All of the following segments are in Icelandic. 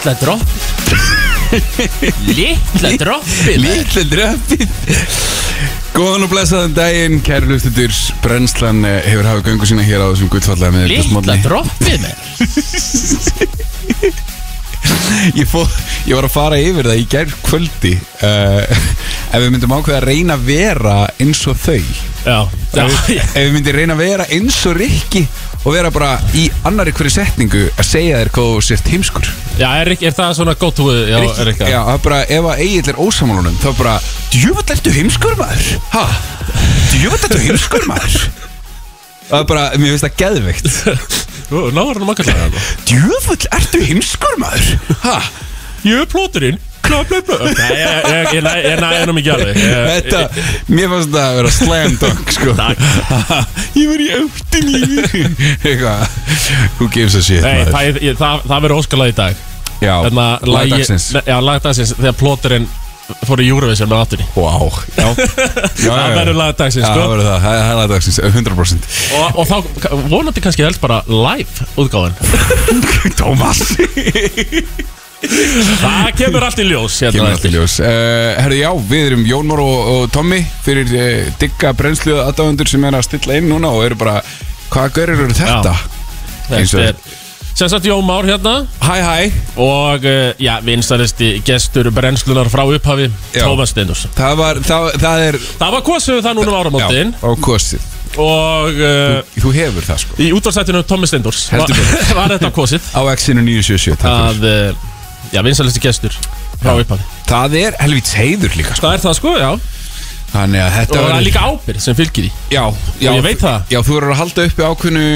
Litla droppið. Litla droppið. Lítið dröfið Góðan og blessaðan daginn, kæri hlustutur Brennslan eh, hefur hafið göngu sína hér á þessum guttfallega með Litla droppið ég, fó, ég var að fara yfir það í gær kvöldi uh, Ef við myndum ákveða að reyna að vera eins og þau. Já, já, ef við myndum reyna að vera eins og Rikki Og vera bara í annari hverju setningu Að segja þér hvað þú sért heimskur. Já er, er það svona gótt húið Já, er ekki Já, það er bara, ef að Egil er ósamálunum Þá bara, djöfull ertu heimskur maður? Ha, djöfull ertu heimskur maður? Það er bara, mér finnst það geðveikt. Náður hann makkar það. Djöfull ertu heimskur maður? Ha, Ég er plóturinn ég, ég, ég, ég, ég næ ennum ekki alveg. Þetta, mér fannst það að vera slam dunk sko. Ég var í áttin í Eitthvað, who gives a shit Nei, það, það, það verður óskalag í dag. Já, Þarna, lagi- lagdagsins Já, lagdagsins Þegar plóturinn fór í Eurovision með áttunni. Vá, já. Já, já, Það já. verður lagdagsins, Já, sko. það verður það, það er lagdagsins, 100% og, og þá vonandi kannski helst bara live útgáðan Tómas Það kemur allt í ljós hérna. Kemur eftir. alltaf ljós. Uh, Herðu já, við erum Jónmar og, og Tommy Fyrir uh, digga brennslu aðdáðundur sem er að stilla inn núna Og eru bara, hvaða görur eru þetta? Þetta er sem sagt Jón Már hérna. Hæ hæ. Og uh, já, vinstaristi gestur brennslunar frá upphafi Já. Tómas Steindos Það var, það, það er Það var kosið það núna um áramótin. á kosið. Og uh, Þú hefur það sko. í útvarstættinu Tómi Steindors var, var þetta kosið. Á X-inu 977 takk fyrir. að uh, já, vinstaristi gestur frá upphafi. Það er helvits heiður líka sko. Það er það sko, já. Þannig að þetta og það er líka ábyrgð sem fylgir því. Já, já ég veit það. Já, þú verður að halda uppi ákveðnu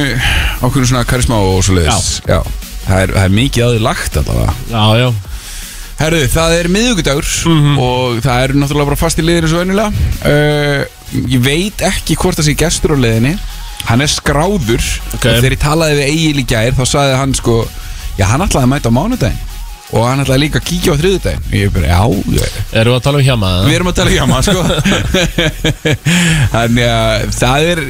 Ákveðnu svona karisma og svo leiðis Já, Það, er, það er mikið að þið lagt allavega. Já, já. Herðu, það er miðugudagur Mhm. Og það er náttúrulega bara fast í liðinu svo venjulega. Uh, Ég veit ekki hvort það sé gestur á liðinni Hann er skráður. Ok. Og þegar ég talaði við Egil í gær Þá sagði hann sko Já, hann ætlaði að mæta á mánudaginn Og hann ætlaði líka að kíkja á þriðudaginn Og ég bara, já, Erum við að tala um hjama? Við erum að tala hjá maður sko. Þannig að það er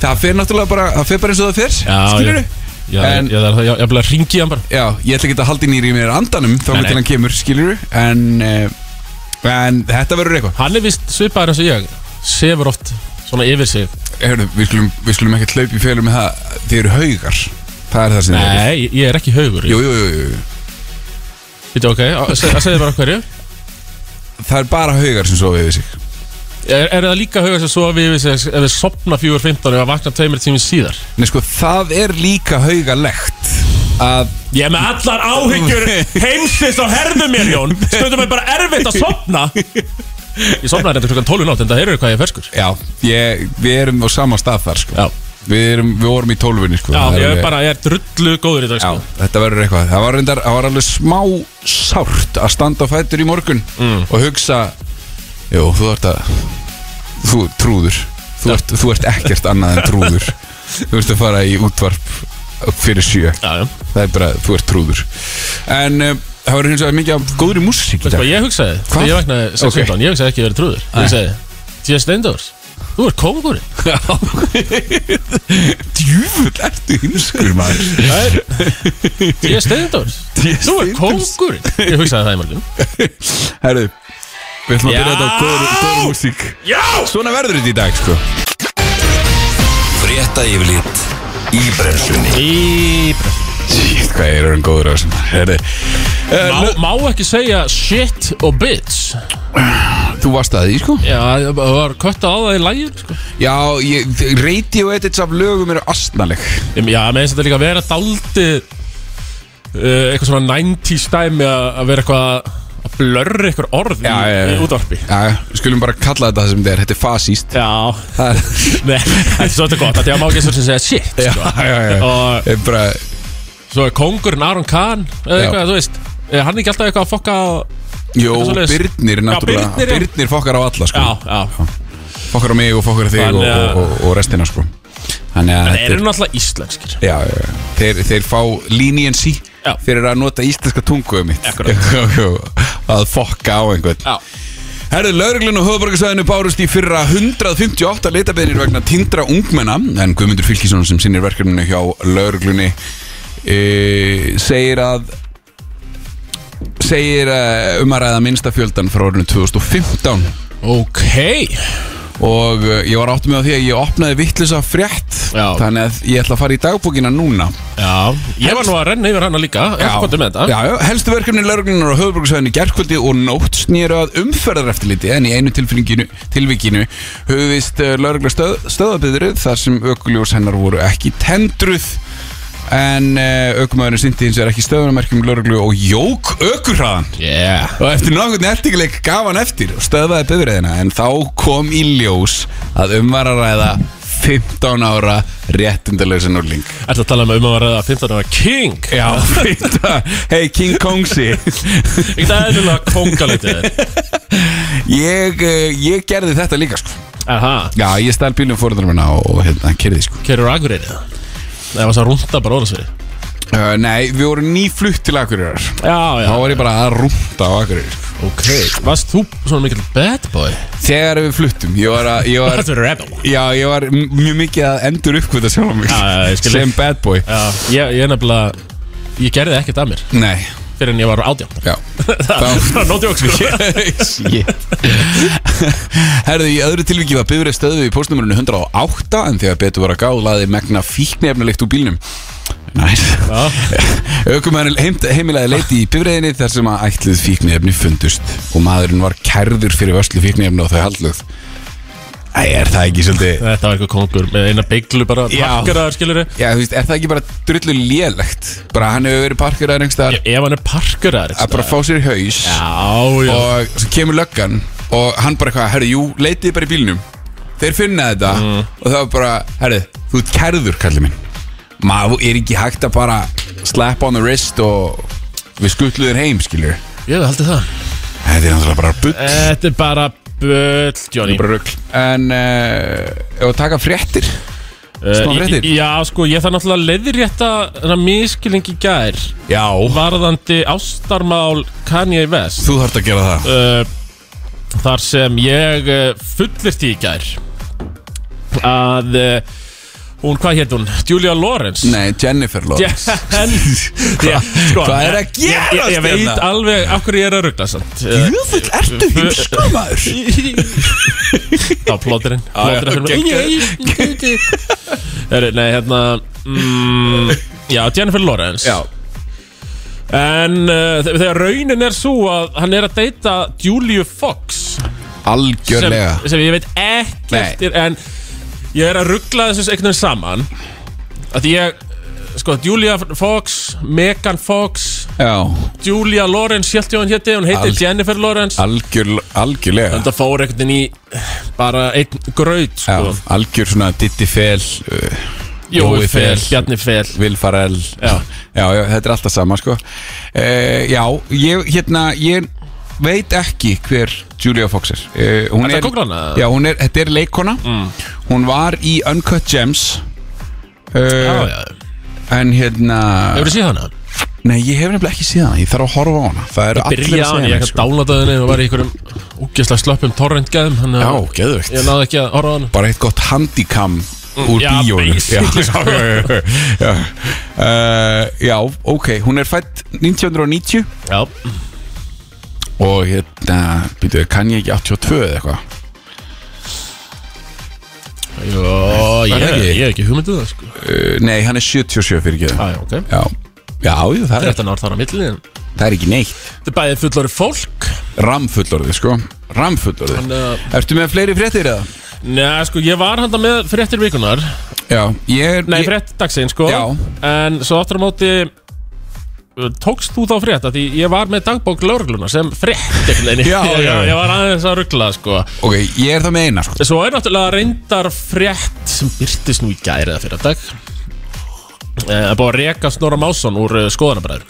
Það fer náttúrulega bara Það fer bara eins og það fer Já, Skilur já. Já, En- ég, ég, ég, ég, ég, ég ringi hann bara. Já, ég ætla ekki að halda nýri í mér andanum Þá nei. hann kemur, skilur En uh, En þetta verður eitthvað. Hann er vist svipaður eins og ég. Sefur oft svona yfir sig. Heyrðu, við skulum, ekki hlaupa í félum með það. Þið eru haugar. Það er það sem Nei, ég er ekki haugur. Jú, jú, jú, jú Býtu, ok, að segja bara hverju. Það er bara haugar sem svo við sig. Er, er það líka haugur sem svo við við ef við sopna 4.15 og vakna tveimur tíminn síðar? Nei, sko, það er líka haugalegt Að Ég er með allar áhyggjur heimsins á herðum mér Jón. Stundum er bara erfitt að sopna Ég sopnaði þetta klukkan 12 nátt en það eru hvað ég er ferskur. Já, ég, við erum á sama stað þar sko. Já, Við, erum, við vorum í tólfunni sko. Já ég er alveg- bara, ég er drullu góður í dag Já, sko þetta verður eitthvað. Það var, reyndar, það var alveg smá sárt að standa á fættur í morgun Mm. og hugsa Jú, þú ert að Þú trúður. Þú ert, þú ert ekkert annað en trúður. Þú ert að fara í útvarp fyrir sjö. Já, já. Það er bara, þú ert trúður. En um, það verður hins vegar mikið músík í hvað ég hugsaði? Þegar ég vaknaði 6.15 Ok. Ég hugsaði ekki að vera trúður. Ég hugsaði T.S. Steindors Þú ert kongurinn Djúfull ertu hinskur maður. T.S. Steindors T.S. Þú ert kongurinn Ég hugsaði það í morgun. Herðu, við ætlum að byrja þetta á góðri músík. Já. Svona verður þetta í dag sko. Frétta yfirlit í brennslunni. Í brest Sýtt, hvað er hann góður á þessum Má, má ekki segja shit og bitch Þú varst að því, sko. Já, það var kötta á það í lægin sko. Já, ég, radio edits af lögum eru astnaleg Já, með þess að þetta líka að vera daldi uh, Eitthvað svona 90s dæmi að að vera eitthvað að blörra eitthvað orð Já, í, já, já. í útvarpi. Já, við skulum bara kalla þetta það sem þetta er. Þetta er fasíst Já, Það er er svolítið gott Þetta er má ekki svo sem segja shit Já, sko. já, já. Og Ég bara, svo er kongurinn Aron Kahn eða Já. eitthvað, þú veist. Er hann ekki alltaf eitthvað að fokka á Jó. Birnir náttúrulega Birnir, já. Birnir fokkar á alla, sko Já, já Fokkar á mig og fokkar á þig og, Þannig að- og, og, og restina, sko Þannig að Það þetta eru náttúrulega íslenskir Já, já, já. Þeir, þeir fá leniency Já. fyrir að nota íslenska tungu um mitt Akkurat. að fokka á einhvern Já Herðu, lauruglun og höfuborgarsæðinu bárust í fyrra 158 leitabeðnir vegna tindra ungmenna en Guðmundur Fylkisson sem sinnir verkefninu hjá lauruglunni e, segir að segir uh, um að ræða minnsta fjöldan frá árinu 2015 Ok. Og uh, ég var áttum með á því að ég opnaði vittlisa frétt Já. þannig að ég ætla að fara í dagbókina núna. Já, ég var nú að renna yfir hana líka með þetta? já, já, helstu verkefni lauruglunar á höfuborgsvæðinu gerðkvöldi og nótt snýru að umferðareftiliti en í einu tilfringinu, tilvikinu höfðist uh, laurugla stöð, stöðabiðrið þar sem ökuljós hennar voru ekki tendruð en uh, ökumæðurinn sýndi hins er ekki stöðunamerkjum lauruglu og jók ökurhraðan Yeah. Og eftir nokkurn ertingileik gaf hann eftir og stöðvaði bifriðina en þá kom í ljós að um var að ræða 15 ára réttindalösa núrling Ertu að tala um að um að ræða 15 ára King? Já, 15 Hey King Kongsi. Ekki það er svona kongaletið ég, eh, ég gerði þetta líka sko. Aha, Já, ég stæl bílum fóröldrar minna og, hérna, kerði sko. Kerur Akureyri það? Það var svo að rúnda bara orðasvið uh, Nei, við vorum nýflutt til Akureyrar. Já, já. Þá var ég bara að rúnda á Akureyri sko. Ok. Varst þú svona mikill bad boy? Þegar við fluttum, ég var að ég var, Þetta er rebel? Já, ég var m- mjög mikið að endur uppkvita sjálf mig Já, já, ég skil Sem bad boy. Já, ég, ég er nefnilega Ég gerði ekkert að mér. Nei, Fyrir en ég var átján. Já. Það er nótjók sko. Herðu, í öðru tilviki var bifrið stöðu í postnumurinu 108 en þegar betur var að gá laði megna fíknefnilegt úr bílnum. Næs. Já. Ökumæður heimilaði leiti í bifriðinni þar sem að ætluð fíknefni fundust og maðurinn var kærður fyrir vörslu fíknefni og þau haldluð Æ, er það ekki svolítið Þetta var eitthvað kongur með eina beiglu bara Já. Parkeraður skilur Já, þú veist, er það ekki bara drullu lélegt? Bara hann hefur verið parkeraður einhverstaðar Ef hann er parkeraður að bara fá sér í haus Já, já. og svo kemur löggan og hann bara eitthvað, herru, jú, leitið bara í bílnum. Þeir finna þetta Mm. og það var bara, herru, þú ert kærður kallið minn. Maður er ekki hægt að bara slap on the wrist og við skutluður heim, skiljur Ég hef haldið það. Þetta er náttúrulega bara bull. Þetta er bara bull, Johnny. En uh, ef að taka fréttir? Smá Uh, fréttir? Já, sko, ég þarf náttúrulega leiðrétta þennan miskilning í gær já, varðandi ástarmál Kanye West. Þú þarft að gera það. Uh, Þar sem ég uh, fullirti í gær að uh, hún, hvað hétt hún? Julia Lawrence? Nei, Jennifer Lawrence. Jen, ég, sko, Hvað er að ég, ég, ég gerast veit hérna? alveg af hverju ég er að ruggla Jöfull, ertu heimskumaður Þá plóterinn Nei, hérna mm, Já, Jennifer Lawrence. Já, En uh, þe- þegar raunin er svo að hann er að deyta Julia Fox. Sem, algjörlega. Sem ég veit ekkert er, En ég er að ruggla þessu einhvern veginn saman. Að ég Sko, Julia Fox, Megan Fox já, Julia Lawrence, hélt ég hann hétti Hún heitir Al- Jennifer Lawrence. algjör, algjörlega. En það fór einhvern veginn í bara einn graut, Já, sko. algjör svona Diddy Fel uh, Jói Fel, Bjarni Fel Will Farrell Já. já, já, þetta er alltaf sama sko. Uh, Já, ég, hérna, ég veit ekki hver Julia Fox er. Uh, hún Þetta er, hana? Já, hún er, þetta er leikona Hún var í Uncut Gems. Uh, Já, já. En hérna Hefur þið séð hana? Nei, ég hef nefnilega ekki síðan Ég þarf að horfa á hana. Það eru allir að segja hann, ég ekki að downloada henni og var í einhverjum úgeslega slöppum torrentgæðum Já, geðveikt. Ég náði ekki að horfa á hann Bara eitt gott handicam úr Mm, já, bíónu já, já, já. Já. Uh, já, ok, hún er fætt 1990 Já, og hérna, býtuðu, kann ég ekki 82 eða eitthvað? Jó, ég, ekki? ég hef ekki hugmynduð það sko. Uh, Nei, hann er 77 fyrir ekki. Já, ok. Já, já, jú, það, er, 13 ár þar á milli. En það er ekki neitt. Þetta er bæðið fullori fólk. Ramfullorði, sko. Ramfullorði Þannig að Ertu með fleiri fréttir eða? Nei, sko, ég var handa með fréttir vikunar Já, ég er Nei, ég, frétt dagsinn, sko. Já. En svo aftur á móti Tókst þú þá frétt? Að því ég var með dagbók lögregluna sem frétt ég, já. ég var aðeins að ruggla sko. Ok, ég er það með eina, sko. Svo er náttúrulega reyndar frétt sem byrtist nú í gæri eða fyrir dag Það er búið að reka Snorra Másson úr uh, skoðanabræður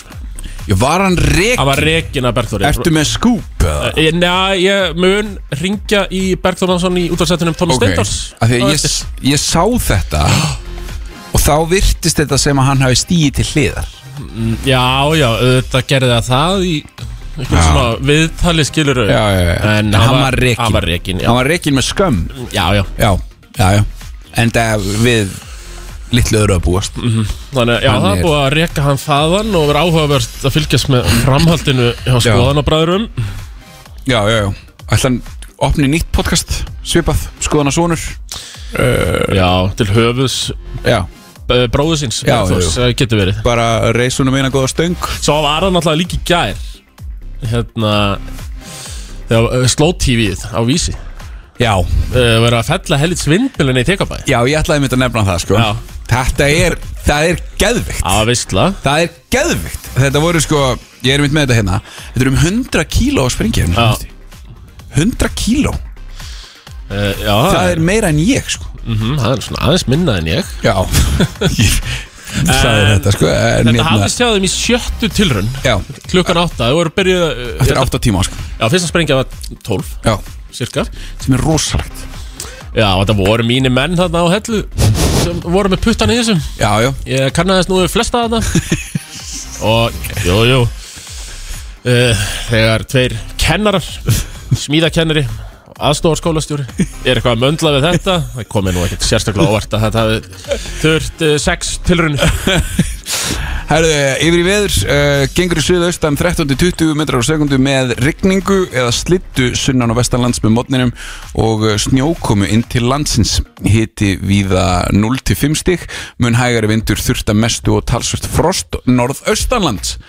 Ég var hann reik Hann var rekin af Bergþóri. Ertu með skúp? Eh, Nei, ég mun ringja í Bergþór Másson í útvarsættunum Tónu Ok, Steindors að ég, ég sá þetta og þá virtist þetta sem að hann hafi stíið til hliðar. Já, já, auðvitað gerði það það í einhvern svona viðtali skilur Já, já, já. En hann var rekinn. Hann var rekin, já, Hann var reikin með skömm. Já, já. Já, já, já. En það við litlu öðru að búast. Þannig, já, Hann það er- er búið að reka hann þaðan og vera áhugavert að fylgjast með framhaldinu hjá skoðanabræðurum Já, já, já. Ætla hann opni nýtt podcast Svipað, skoðana sonur Já, til höfuðs. Já, eh, getur verið. Bara reisunum eina góða stöng. Svo var það náttúrulega líka í gær Hérna Þegar uh, sló TV-ið á vísi. Já, uh, Verið að fella hellit svindmilinni í tekabæ. Já, ég ætlaði mitt að nefna það sko. Já. Þetta er, það er geðvikt Á veistla. Það er geðvikt Þetta voru sko, ég er mitt með þetta hérna. Þetta er um 100 kíló að springja Já. 100 kíló uh, Já, Það er meira en ég sko. Mhm, það er svona aðeins minnað en ég. Já. En- þetta sko Þetta hérna- hafðist hjá þeim í sjöttu tilrun Já, Klukkan átta, þau voru byrjuð þetta er 8 tíma sko. Já, fyrsta sprengja var 12, Já, cirka sem er rosalegt. Já, þetta voru mínir menn þarna á hellu sem voru með puttan í þessum Já, já, Ég kannaðist nú við flesta þarna. Og, jú, jú. Uh, Þegar tveir kennarar Smíðakennari Aðstofarskólastjóri Er eitthvað að möndla við þetta? Það komið nú ekkert sérstaklega óvart að þetta hafi Þurft uh, sex tilrunni Herðu, yfir í veður uh, gengur í suðaustan 13-20 metrar á sekundu með rigningu eða slittu sunnan á vestanlands með mótninum og uh, snjókomu inn til landsins. Hiti víða 0-5 stig mun hægari vindur þurft að mestu og talsvört frost norðaustanlands.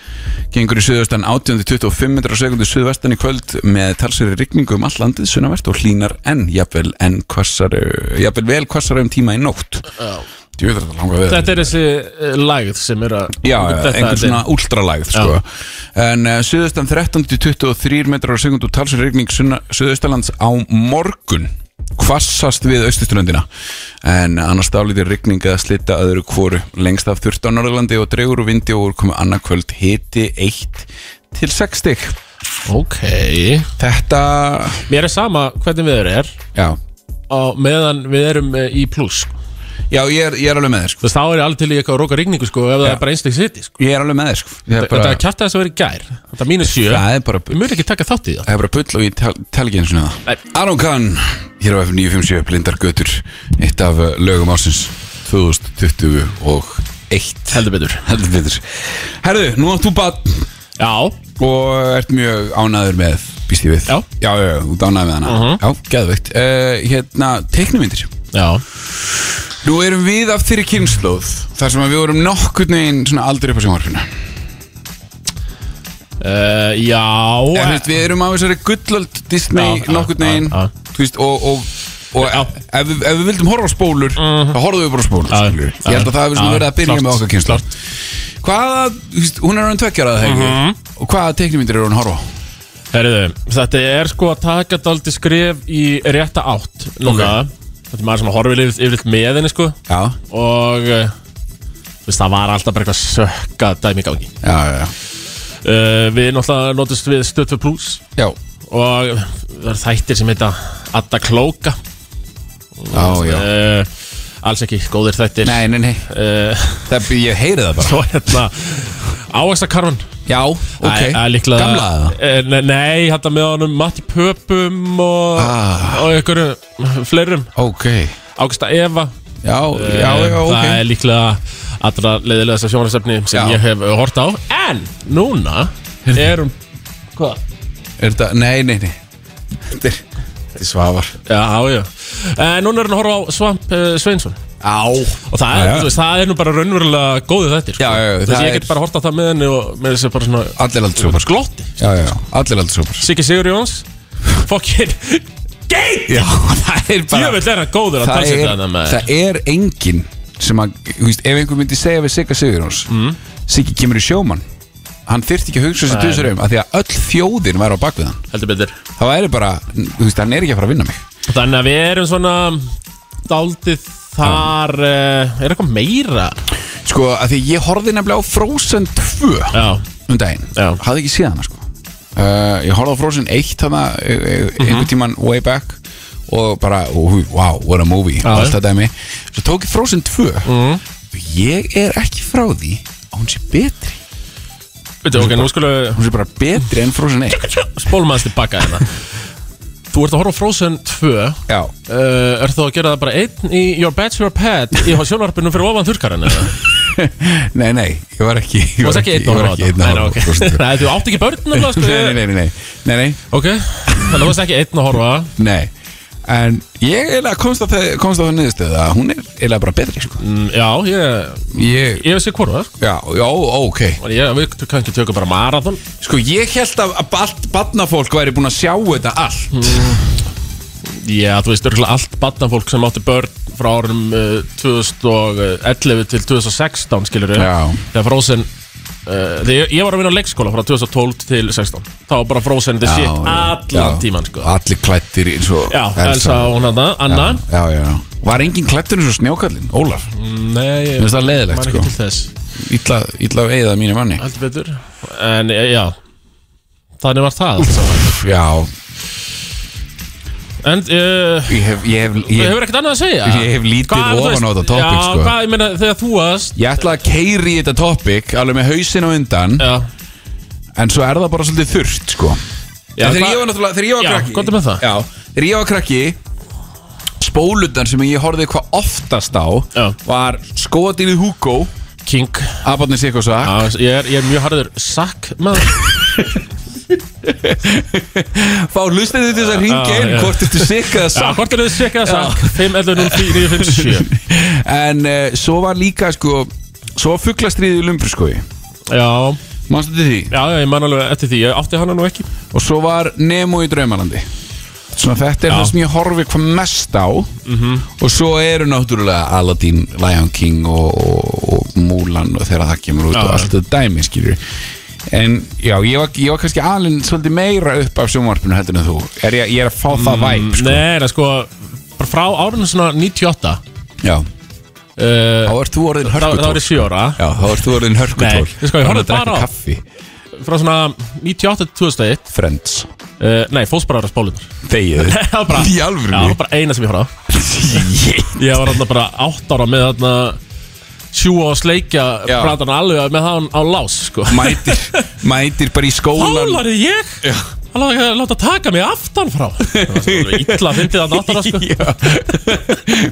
Gengur í suðaustan 18-25 metrar á sekundu suðvestan í kvöld með talsveri rigningu um all landið sunnavert og hlínar en jafnvel en jafnvel vel kvassari um tíma í nótt. Er þetta er þessi uh, lægð sem er að Já, já, þetta einhver er- svona últralægð sko. En uh, suðaustan 13-23 metrar á sekundu talsur regning suðaustalands á morgun. Hvassast við austuströndina en annars dálítið rigning eða slitta öðru kvoru lengst af þurft á Norðurlandi og dregur úr vindi og komu annarkvöld. Hiti 1 til 6 stig. Ok. Þetta, Mér er sama hvernig við er. Já. Á meðan við erum uh, í pluss. Já, ég er, ég er alveg með þér sko. Þú veist, þá er ég alveg til í eitthvað róka rigningu sko, ef það er bara einstaklega sitt sko. Ég er alveg með þér sko. Ég er Þetta bara, er kæft að þess að vera í gær Þetta er mínus sjö Það er bara Ég mjög ekki taka þátt í það Það er bara bull og ég tel, tel ekki eins og það Nei. Aron Kahn, hér á F957 Blindar Götur, eitt af uh, lögum ásins 2021 Heldur betur Heldur betur Herðu, nú átt þú bara Já, og ert mjög ánæður með býst ég við Já. já, já, já, þú ert ánæður með hana Mhm. Já, geðveikt uh, Hérna, teiknumyndir já. Nú erum við af þeirri kynnslóð þar sem að við vorum nokkurn veginn svona aldrei upp á sjónvarpinu. Uh, Já. En, veist, Við erum á þessari gullöld Disney Já, já, nokkurn veginn já, já. þú veist, og, og, og Já. ef, við, ef við vildum horfa á spólur þá horfum við bara á spólur Já, skilurðu. ég held að það hefur svona já, verið að byrja klárt, með okkar kynslu hvaða, þú veist, hún er hann tveggjara það Mhm. ekki og hvaða teiknumyndir er hún að horfa á? Herriðu, þetta er sko að taka daldi skref í rétta átt Núna Þetta er maður sem horfir yfir, yfir með henni sko. Já, Og uh, þú veist, það var alltaf bara eitthvað sökka dæmi í gangi. Já, já, já, uh, Við náttúrulega notist við for plus. Já, Og það er þættir sem heita Adda Klóka. Já, já. uh, Alls ekki góðir þættir. Nei, nei, nei, uh, það, ég heyri það bara. Svo hérna Ávaxtakarfan já, ok, gamla það Eh, ne- Nei, þetta með honum Matti Pöpum og, Ah. og einhverjum fleirum. Ok, Ágústa Eva. Já, Eh, já, já, ok. Það er líklega allra leiðilega þessar sjónarstefni sem ég hef hort á. En núna erum Hvað? er þetta, nei, nei, nei. Þetta er, er svafar Já, já. En núna er hann að horfa á Svamp uh, Sveinsson Og það, er, veist, það er nú bara raunverulega góðið þetta sko. Já, já, já, Þess það að ég get bara hort á það með henni og með þessi bara svona allir aldrei svafar glotti. Já, já, já, allir aldrei svafar Siggi Sigur Jóns Fokkin Geit já, það er bara er að það talsetja er, það er enginn sem að, þú veist, ef einhver myndi segja við Sigga Sigurjóns mm. Siggi kemur í sjómann. Hann þyrfti ekki að hugsa sér Nei. dusur um að því að öll þjóðin væri á bakvið hann. Þá væri bara, þú veist, hann er ekki að fara að vinna mig. Þannig að við erum svona Daldið þar uh, Er eitthvað meira? Sko, að því ég horfði nefnilega á Frozen 2 Já, um daginn, Já. hafði ekki séð hana sko. Uh, ég horfði á Frozen 1 þarna, e- e- einhvern tíman way back og bara, uh, wow, what a movie Já, allt það dæmi. Svo tók ég Frozen 2 Mhm. ég er ekki frá því að hún sé betri. Veitu, ok, nú skulum við hún sé bara betri en Frozen 1 Spólum aðeins tilbaka hérna Þú ert að horfa Frozen 2 uh, Já, Er þú að gera það bara einn í Your Your Pet í sjónvarpinu fyrir ofan þurrkarinn eða? nei, nei, ég var ekki Þú varst ekki einn að horfa á þetta? Nei, ok. á Frozen 2. Nei, þú átt ekki börn nefnilega, sko. Nei, nei, nei, nei, nei, Ok, þannig að þú varst ekki einn að horfa nei En ég eiginlega komst að það, komst að hún er eiginlega bara betri, sko. Mm, Já, ég, Ég, ég hvort það sko. já, já, ok. Og ég, Við kannski tökum bara marathon. Sko, ég held að að allt badnafólk væri búin að sjá þetta allt. Já, þú veist, örgulega allt badnafólk sem átti börn frá árum uh, 2011 til 2016, skilur Já. Þegar Frozen uh, Þegar ég, var að vinna á leikskóla frá 2012 til 16 Þá var bara Frozen the shit allan tíman, sko. Allir klættir eins og Já, Elsa. Og hann Anna. Já, já, já. Var engin klættur eins og snjókallin, Ólaf? Nei, Mér finnst það leiðilegt, man sko. ekki til þess. Ítla, ítla að eigða mínu manni. Heldur betur. En eh, já. Þannig var það allt saman. Já, En uh, ég hef, ég hef, ég, hefur ekkert annað að segja? Ég hef lítið ofan á þetta topic, Já, sko. hvað, ég meina, þegar þú varst ég ætla að keiri í þetta topic Alveg með hausin á undan. Já, En svo er það bara svolítið þurft, sko. Já, En Þegar ég var náttúrulega, þegar ég var Já, krakki komdu með það. Já, þegar ég var krakki Spólutan sem ég horfði hvað oftast á Já. Var skóadýrið Hugo. King. Abarni Sikosa Já, ég er, ég er mjög harður Sakk maður Fá hlustið til þess að ringja Já, inn. Hvort þetta sikka Já, það hvort er þið sekka sakk 511 En uh, svo var líka sko Svo var fugglastriðið í Lumbriskói Já, Manstu til því? já, já, ég man alveg eftir því. Ég átti hana nú ekki. Og svo var Nemo í Draumalandi. Svona þetta er það sem ég horfi hvað mest á. -hmm. Og svo eru náttúrulega Aladdin, Lion King og, og, og Mulan og þegar það kemur út Já, og allt þetta dæmi skilur En já, ég var, ég var kannski alveg svolítið meira upp af sjónvarpinu heldur en þú. Er ég, ég er að fá það væp sko. Nei, það sko Bara frá árinu svona 98 Já, uh, þá ert þú orðin Þá þá hörkutól er ég 7 ára. Já, þá ert þú orðin hörkutól. Nei, sko, ég horfði bara á- kaffi. Frá svona 98 til 2001 Friends. Uh, Nei, fósbaraðar spólunar Þegið Það var bara Í Já, var bara eina sem ég horfði á. Ég var þarna bara 8 ára með þarna Sjúa og sleikja Já. Platan alveg með það á lás sko. Mætir, mætir bara í skólan Hálari ég Já. Ekki að láta taka mig aftan frá svo illa að náttúrulega sko. Já.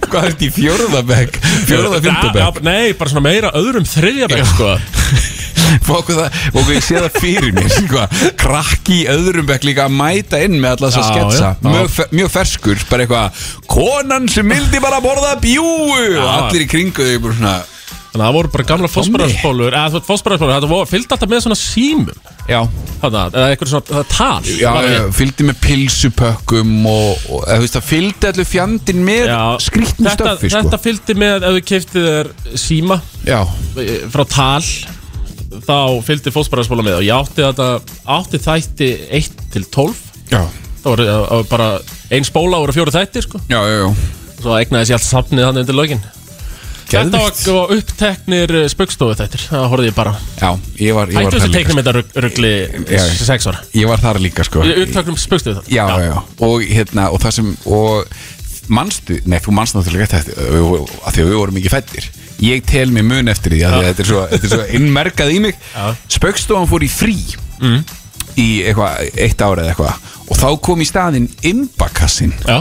Hvað er þetta í Já, fymtabæk já, Nei, bara svona meira öðrum þriðjabæk sko. Fóku það, fóku ég sé það fyrir mér sko. Krakki öðrum bekk líka að mæta inn með alltaf þess að Já, sketsa já, já. mjög, mjög ferskur, bara eitthvað Konan sem vildi bara borða bjúu Og allir í kringu þau bara svona Þannig að það voru bara gamla fósbaraðarspólur Eða fósbaraðarspólur Þetta voru- fylgdi alltaf með svona símum. Já, Þarna, Eða eitthvað svona það tal. Já, já fylgdi með pilsupökkum og, og eða, þú veist, það fylgdi allir fjandinn með þetta, stöffi sko. þetta fylgdi með ef þú kiftið þér síma. Já, eh, frá tal. Þá fylgdi fósbaraðarspóla með og ég átti þetta átti þætti 1 til 12 já, það voru það var bara ein spóla voru fjóri þættir sko. Já, já, já. Þetta var, uppteknir spöggstofu þættir það horfði ég bara. Já, ég var, ég var Hættu þessu líka teiknum þetta ruggli Já. 6 ára. Ég var þar líka sko. Uppteknum spöggstofu þetta já, já, já, og hérna og það sem, og manstu, nei, þú manstu náttúrulega þetta af því að við vorum ekki fættir ég tel mér mun eftir því að þetta er svo, þetta er svo innmerkað í mig. Spöggstofan fór í frí í eitthvað, eitt ára eða eitthvað. Og þá kom í staðinn imbakassin Já,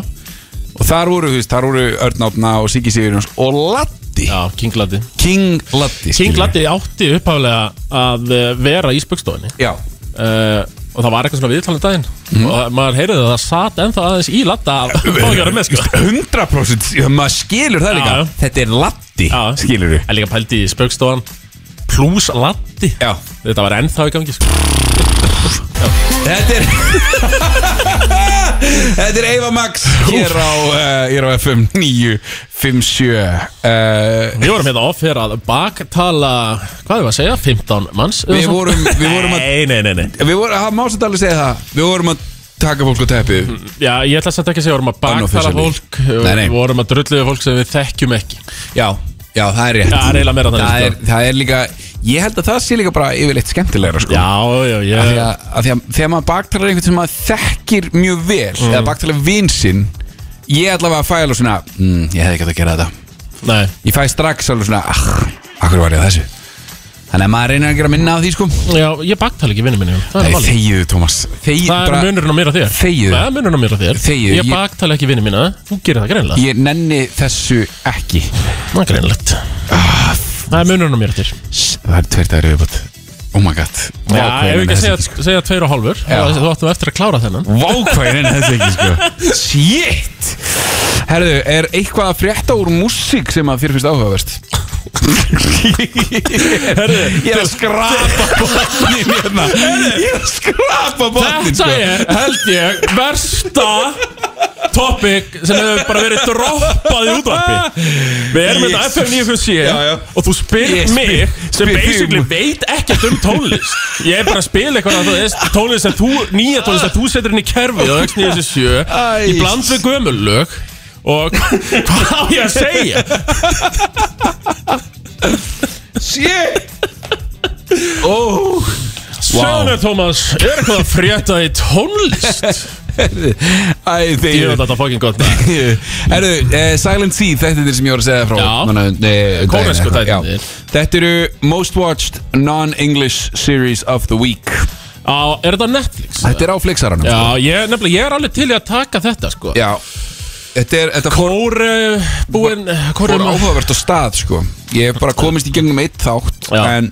og þar voru, þú veist, þar voru Örnáfna og Siggi Sigurjóns og Latti já, King Latti King Latti King. Latti átti upphaflega að eh, vera í spöggstofunni Já, uh, og það var eitthvað svona viðtalið daginn. Og maður heyrði að það satt ennþá aðeins í latta að fá ekki að vera með sko. 100% já, maður skilur það líka. Þetta er Já. skilur En líka pældi í spöggstofan plus latti Já, Þetta var ennþá í gangi sko. Þetta er Þetta er Eva Max hér á, uh, hér á FM 957 uh, Við vorum hérna off hér að baktala Hvað er það að segja? 15 manns Við vorum- við vorum að- Nei, nei, nei, nei Við vorum, það má satt alveg segja það Við vorum að taka fólk á teppið Já, ég ætla að setja ekki að segja Við vorum að baktala Unofficially. fólk Nei, nei. Við vorum að drulluðu fólk sem við þekkjum ekki Já, já, það er rétt það er eiginlega meira þannig, það sko. er, það er líka, ég held að það sé líka bara yfirleitt skemmtilegra sko. Já, já, Af því að, að því að þegar maður baktalar einhvern sem maður þekkir mjög vel Mm. eða baktalar vinsinn ég allavega fæ alveg svona mm, ég hefði ekki átt að gera þetta. Nei, ég fæ strax alveg svona ah, akkur var ég að þessu? Þannig að maður reynir að gera minna af því sko. Já, ég baktala ekki vinnu minni Það er Nei, málið. þegiðu Tómas Þegiðu Það er bara munurinn á mér og þér. Þegiðu. Það er munurinn á mér og þér. Þegiðu, Ég ég- baktala ekki vinnu mína. Þú gerir það greinlega Ég nenni þessu ekki. Það er greinlegt Það er munurinn á mér S- Það er tveir dagur viðbútt Oh my god. Já, ef við ekki að segja, segja tveir og hálfur. Já. þá- Þú áttum eftir að klára þennan. Vákvæðin þessu ekki sko. Shit! Herðu, er eitthvað að frétta úr músík sem að þér finnst áhugaverst? Herðu, ég er að skrapa botnin hérna. Ég er að skrapa botnin Þetta er, held ég, versta topic sem hefur bara verið droppað í útvarpi Við erum með Jesus. FM 957 Já, já. og þú spyr spyr- mig sem basically um- veit ekkert um tónlist Ég er bara að spila eitthvað tónlist sem þú, nýja tónlist sem þú setur inn í kerfið á X957 í Æ. bland við gömullög og hvað á ég að segja? Shit Oh Sjöner Tómas, er eitthvað að frétta í tónlist? Æ, Ég veit þeir þetta fucking gott Herðu, uh, Silent Sea, þetta er þeir sem ég var að segja frá Já. Núna, eh, Kóresku daginn, þættirnir. já. Þetta eru Most Watched Non-English Series of the Week Á, er þetta á Netflix? Þetta er á Flixaranum Já, ég, nefnilega, ég er alveg til í að taka þetta sko Já Þetta er, þetta fór, Kór uh, búinn Kór fór áhugavert á stað sko Ég hef bara komist í gegnum eitt þátt Já. En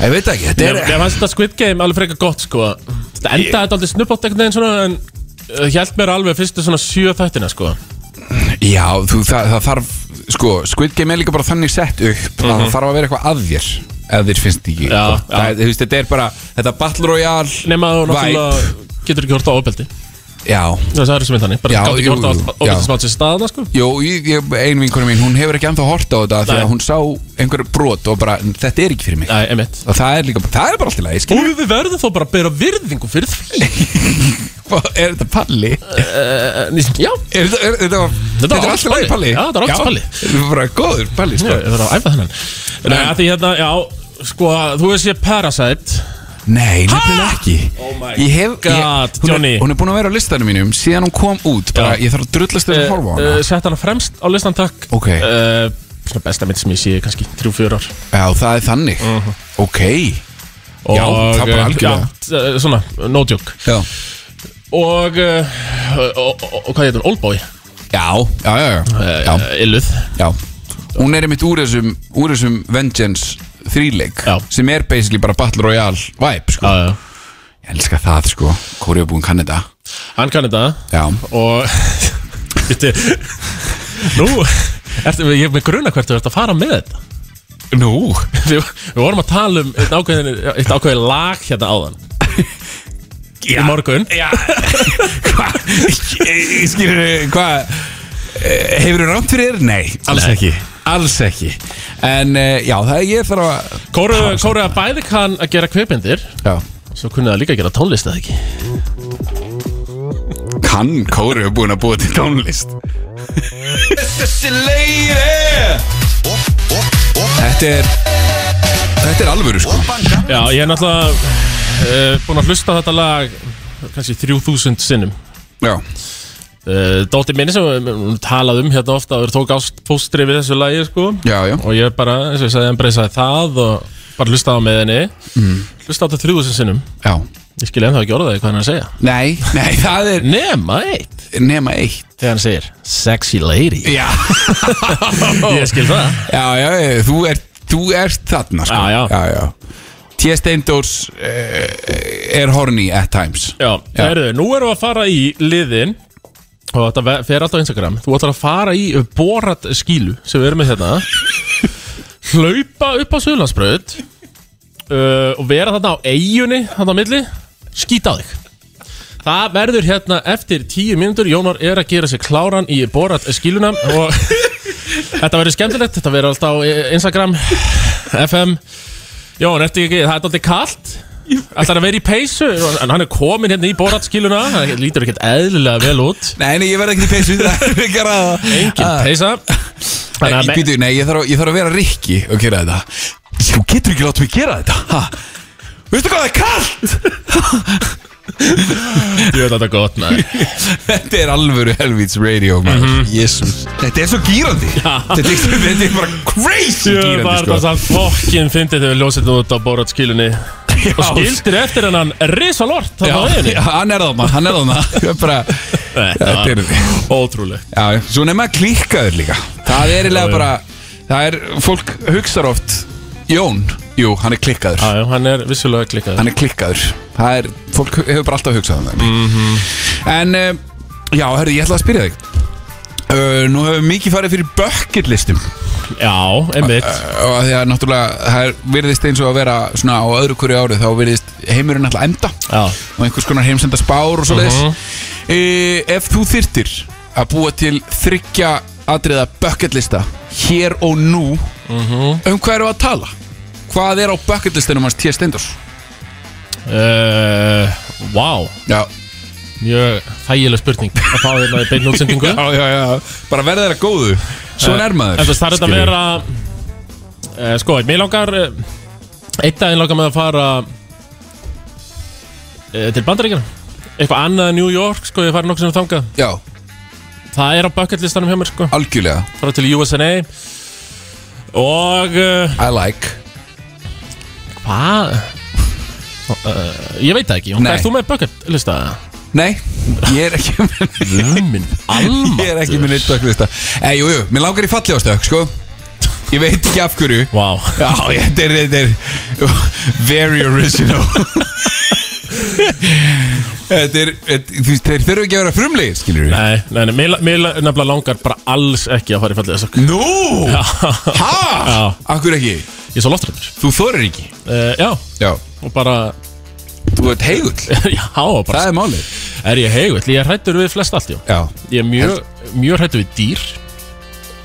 Ég veit ekki, þetta er ég fannst þetta Squid Game alveg frekar gott sko Þetta endaði þetta aldrei snubbátt einhvern veginn svona En uh, hjælt mér alveg fyrstu svona sjö þættina sko Já, þú, það, það þarf Sko, Squid Game er líka bara þannig sett upp að Það þarf að vera eitthvað að þér Ef þér finnst ekki Mhm. Já, gott. já. Það, þú veist, Þetta er bara, þetta Battle Royale Nefn að þú Vibe. náttúrulega getur ekki hort á ofbeldi Já, Það er sem við þannig. Bara Já, gátt ekki jú, hort á jú, ofbeldi já. sem átt sér staðana sko. Jó, ég, ég, ein vinkonu mín, hún hefur ekki ennþá hort á þetta Nei. að hún sá einhver brot og bara, þetta er ekki fyrir mig. Nei, emitt Og það er líka, það er bara alltaf leið, skilur Og við verðum þó bara að bera virðingu fyrir því. Er þetta palli? uh, Já, Er þetta, er, þetta, var- þetta er var alltaf leið palli? Já, þetta er alltaf palli. Þetta er bara góður palli, Já, sko. Ég verður að æfa þennan. Nei, að því hérna, já Sko, þú veist ég Parasite Nei, nefnilega ekki Oh Ég hef, God, ég, hún, Johnny. er, hún er búin að vera á listanum mínum Síðan hún kom út, bara, Já. ég þarf að drullast þess að horfa á hana uh, Sett hana fremst á listan takk Ok. uh, Svona besta mynd sem ég sé kannski 3-4 ár Já, það er þannig Ok og, Já, það bara uh, algjörlega. já, uh, Svona, no joke Já, Og, uh, og, og, og hvað heitir hún? Oldboy já, já, já, já. já. uh, Illuð Já, hún er einmitt úr þessum, úr þessum Vengeance þríleik Já. sem er basically bara Battle Royale vibe sko. Já, já. Ég elska það sko, Kóri búin kann þetta Hann kann þetta Já, Og Veitu Nú Ertu, ég er með gruna hvert þú ert að fara með þetta. Nú? Við, við vorum að tala um eitt ákveðin, eitt ákveðin lag hérna áðan. Í morgun. Já. Hvað, skilur hvað Hefur þú rámt fyrir þér? Nei, alls Nei. ekki Alls ekki. En uh, já, það er ég þarf að Kóru, Kóru að bæði kann að gera kveipindir Já. Svo kunni það líka að gera tónlist eða ekki? Kann Kóri er búin að búa til tónlist? Þessi leiði Þetta er Þetta er alvöru sko. Já, ég er náttúrulega uh, búin að hlusta á þetta lag kannski 3000 sinnum. Já, uh, Dóttir minni sem við talað um hérna ofta og tók ást fóstri við þessu lagi sko. Já, já. Og ég bara, eins og ég sagði, embraceiði það og bara hlustaði á með henni. Mm. hlustaði á þetta 3000 sinnum. Já. Ég skilja ennþá ekki orðaði hvað hann er að segja. Nei, nei, það er Nema eitt. Nema eitt. Þegar hann segir Sexy lady. Já. Ég skil það. Já, já, já, þú ert, þú ert þarna sko. Já, já. já, já. T. Steindors uh, er horny at times. Já, Já. Heyrðu, nú erum við að fara í liðin og þetta fer alltaf á Instagram. Þú ætlar að fara í borat skílu sem við erum með hérna. Hlaupa upp á Suðlandsbröð uh, og vera þarna á eigunni þarna á milli, skýta á þig. Það verður hérna eftir tíu mínútur, Jónar er að gera sér kláran í borat skíluna og þetta verður skemmtilegt. Þetta verður alltaf á Instagram FM Jón, ertu ekki, það er alltaf kallt Ætlar að vera í peysu? En hann er komin hérna í boratskiluna Það lítur ekkert eðlilega vel út. Nei, nei, ég verð ekki í peysu. Það er ekki að ræða. Engin peysa. Nei, að ég, býtu, nei ég, þarf, að- ég þarf að vera Rikki og gera þetta. Þú getur ekki látið mig gera þetta ha? Veistu hvað það er kallt? Ég veit þetta gott, maður Þetta er alvöru helvíts radio maður. Mhm. Jésús Þetta er svo gýrandi þetta, er- þetta er bara crazy Ég gýrandi var sko. það samt fokkin fyndið þegar við ljósið út á Borat skilunni Og skildir eftir hennan risalort Já, Það já, hann er þarna, hann er Þetta er bara, Þetta er ótrúlegt. Já, svo nefnum að klíkaður líka. Það er eiginlega bara Það er, fólk hugsar oft Jón, jú, hann er klikkaður. Já, já, hann er vissulega klikkað Hann er klikkaður. Það er, fólk hefur bara alltaf hugsað um það. Mhm. En, uh, já, herri, ég ætla að spyrja þig. Uh, Nú hefur mikið farið fyrir bucket listum Já, einmitt og að því að náttúrulega það er- virðist eins og að vera svona á öðru hverju ári þá virðist heimurinn alltaf enda Já, og einhvers konar heimsenda spár og svo leiðis Mhm. e, Ef þú þyrtir að búa til þryggja atriða bucketlista hér og nú Mhm. um hvað við að tala? Hvað er á bucketlistinum hans T. Steindors? uh, Vá, Já, mjög þægileg spurning. Að fá hérna í beinu útsendingu. Já, já, já. bara verða þeirra góðu. Svona er maður. En það er þetta að vera uh, Sko, mér langar uh, Einn daginn langar með að fara uh, Til bandaríkjana Eitthvað annað en New York, sko, ég fari nokkuð sem þangað. Já, Það er á bucket listanum hjá mér, sko. Algjörlega. Fara til USA Og uh, I like. Hvað? Uh, ég veit það ekki, Nei. hvað er þú með bucket lista? Nei, ég er ekki alma Ég er ekki með neitt bucketlista Ei, jú, jú, mér langar í fallegastök, sko. Ég veit ekki af hverju. Vá, Já, þetta er, þetta er Very original. Þetta er, þetta, þú veist, þeir þurfu ekki að vera frumlegir, skilur við nei, nei, nei mér, mér nefnilega langar bara alls ekki að fara í fallega sokk Nú, hæ? Já. Akkur ekki? Ég er svo þorir ekki? Uh, Já, Já, og bara þú ert heigull Já, bara Það er málið. Er ég heigull? Ég er hrættur við flest allt, já. Já, Ég er mjög, mjög hrættur við dýr.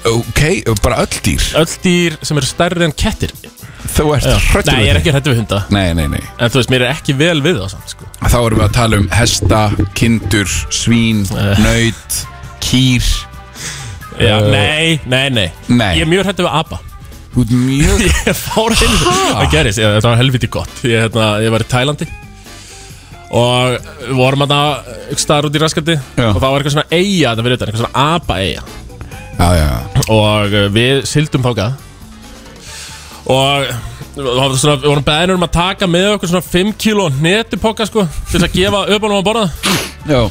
Ok, bara öll dýr. Öll dýr sem eru stærri en kettir. Þú ert Já. hrættur Nei, við ég er ekki hrættur við hunda. Nei, nei, nei. En þú veist, mér er ekki vel við það samt, sko. Þá erum við að tala um hesta, kindur, svín, Eh. nöyt, kýr. Já, Uh, nei, nei, nei. Nei. Ég er mjög hrættur við apa. Þú ert mjög Það gerist, þetta var helviti gott. Ég, hérna, ég var í Tælandi Og við vorum að það staðar út í raskandi Já. Og það var eitthvað svona eiga Þetta fyrir utan, eitthvað svona apa eiga Já, já, já. Og uh, við sildum þákað Og við vorum svona- við vorum beðinur um að taka með okkur svona 5 kíló netupoka sko Til þess að gefa öpunum að borða Já,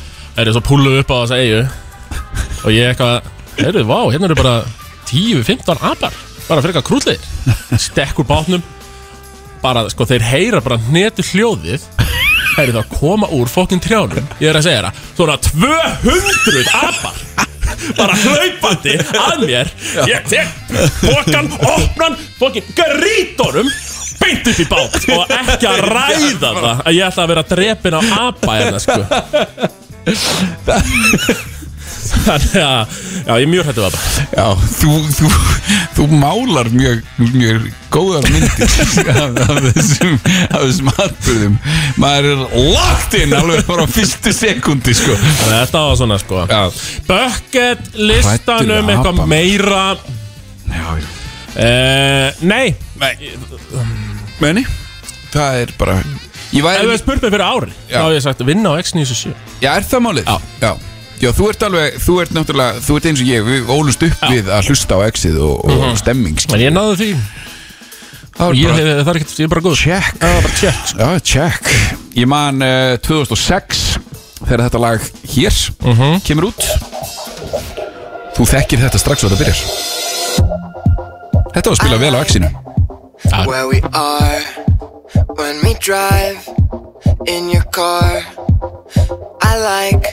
er svo púlu upp á þessa eigu Og ég eitthvað Heyrðu, vá, hérna eru bara 10-15 apar. Bara fyrir eitthvað krútlir Stekkur bátnum Bara, sko, þeir heyra bara netu hljóðið Heyrðu það koma úr fokkin trjánum. Ég er að segja það Svona 200 apar Bara hlaupandi að mér. Ég tek pokan, opnan Fokkin grítorum Beint upp í bát. Og ekki að ræða það Að ég ætla að vera drepin á apa hérna sko Þannig að, já, ég er mjög hættu að það já þú, þú, þú málar mjög, mjög góðar myndir af, af þessum, af þessum atbyrðum Maður er lagt inn alveg bara á fyrstu sekundi, sko. Þannig að þetta var svona, sko. Já, Bucket listanum, við eitthvað meira. Já, já. Uh, Nei, Menni, það er bara ef þú væri, hefði spurt mig fyrir ári Já. Þá hef ég sagt vinna á X97 já, er það málið? Já. Já, já þú ert alveg, þú ert náttúrulega, þú ert eins og ég Við ólust upp Já. Mhm. við að hlusta á exið og, og stemming skilur. En ég náðu því Það var ég, bara hef, Það er ekkert, ég er bara góð check Það var bara check sko. Já, check Ég man uh, 2006 Þegar þetta lag hér Mhm. Kemur út Þú þekkir þetta strax og þetta byrjar Þetta var að spila vel á exinu where we are when we drive in your car. I like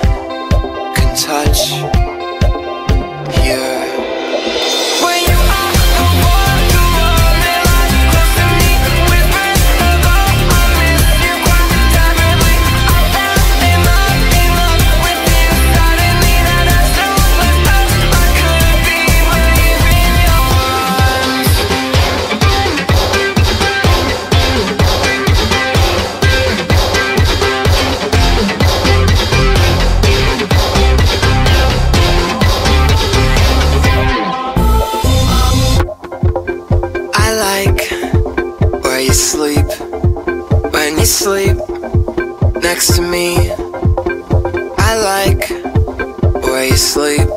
touch here. you sleep next to me. I like where you sleep.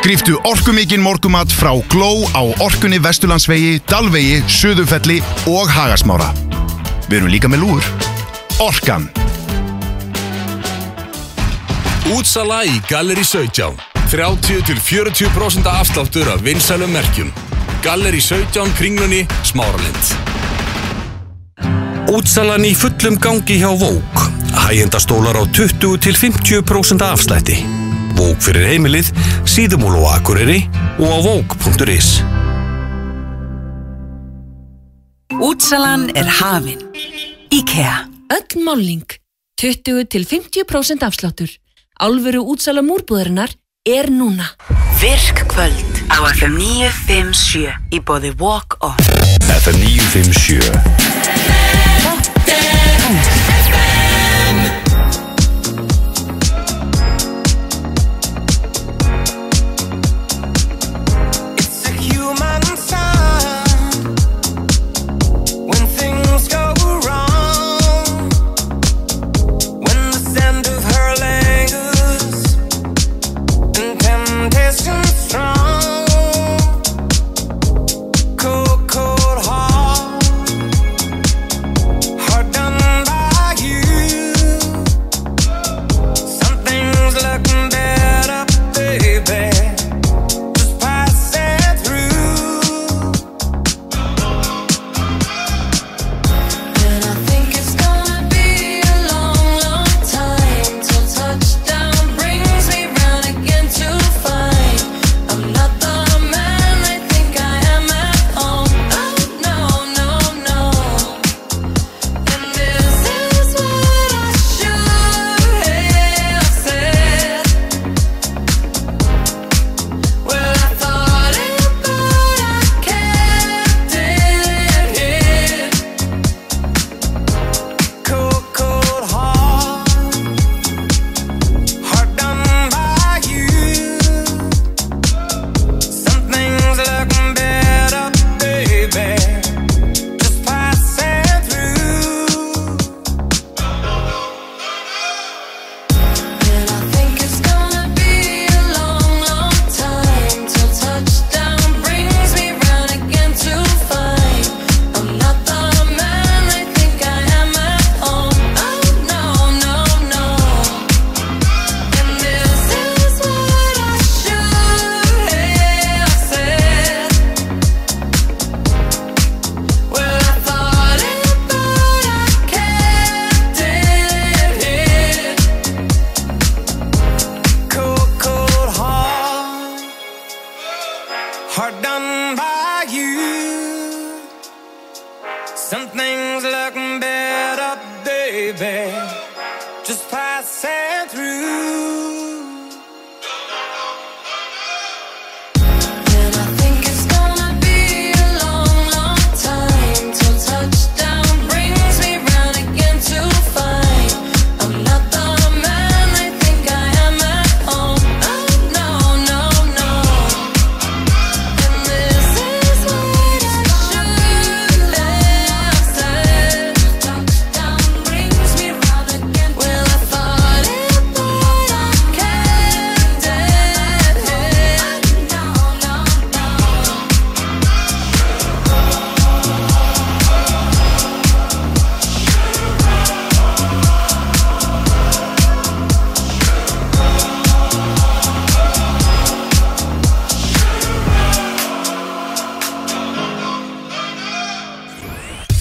Gríftu orkumikinn morgumat frá Gló á orkunni Vesturlandsvegi, Dalvegi, Suðurfelli og Hagasmára. Við erum líka með lúur. Orkan. Útsala í Galleri 17 30-40% afsláttur af vinsælum merkjum Galleri 17 kringlunni Smáralind Útsalan í fullum gangi hjá Vók Hægjendastólar á 20-50% afslætti Vók fyrir heimilið Síðumúl og Akureyri og á vók.is Útsalan er hafin. IKEA. Öll málning. 20-50% afsláttur. Álveru útsala múrbúðarinnar er núna. Virk kvöld á FM 957 í bóði Walk On. FM 957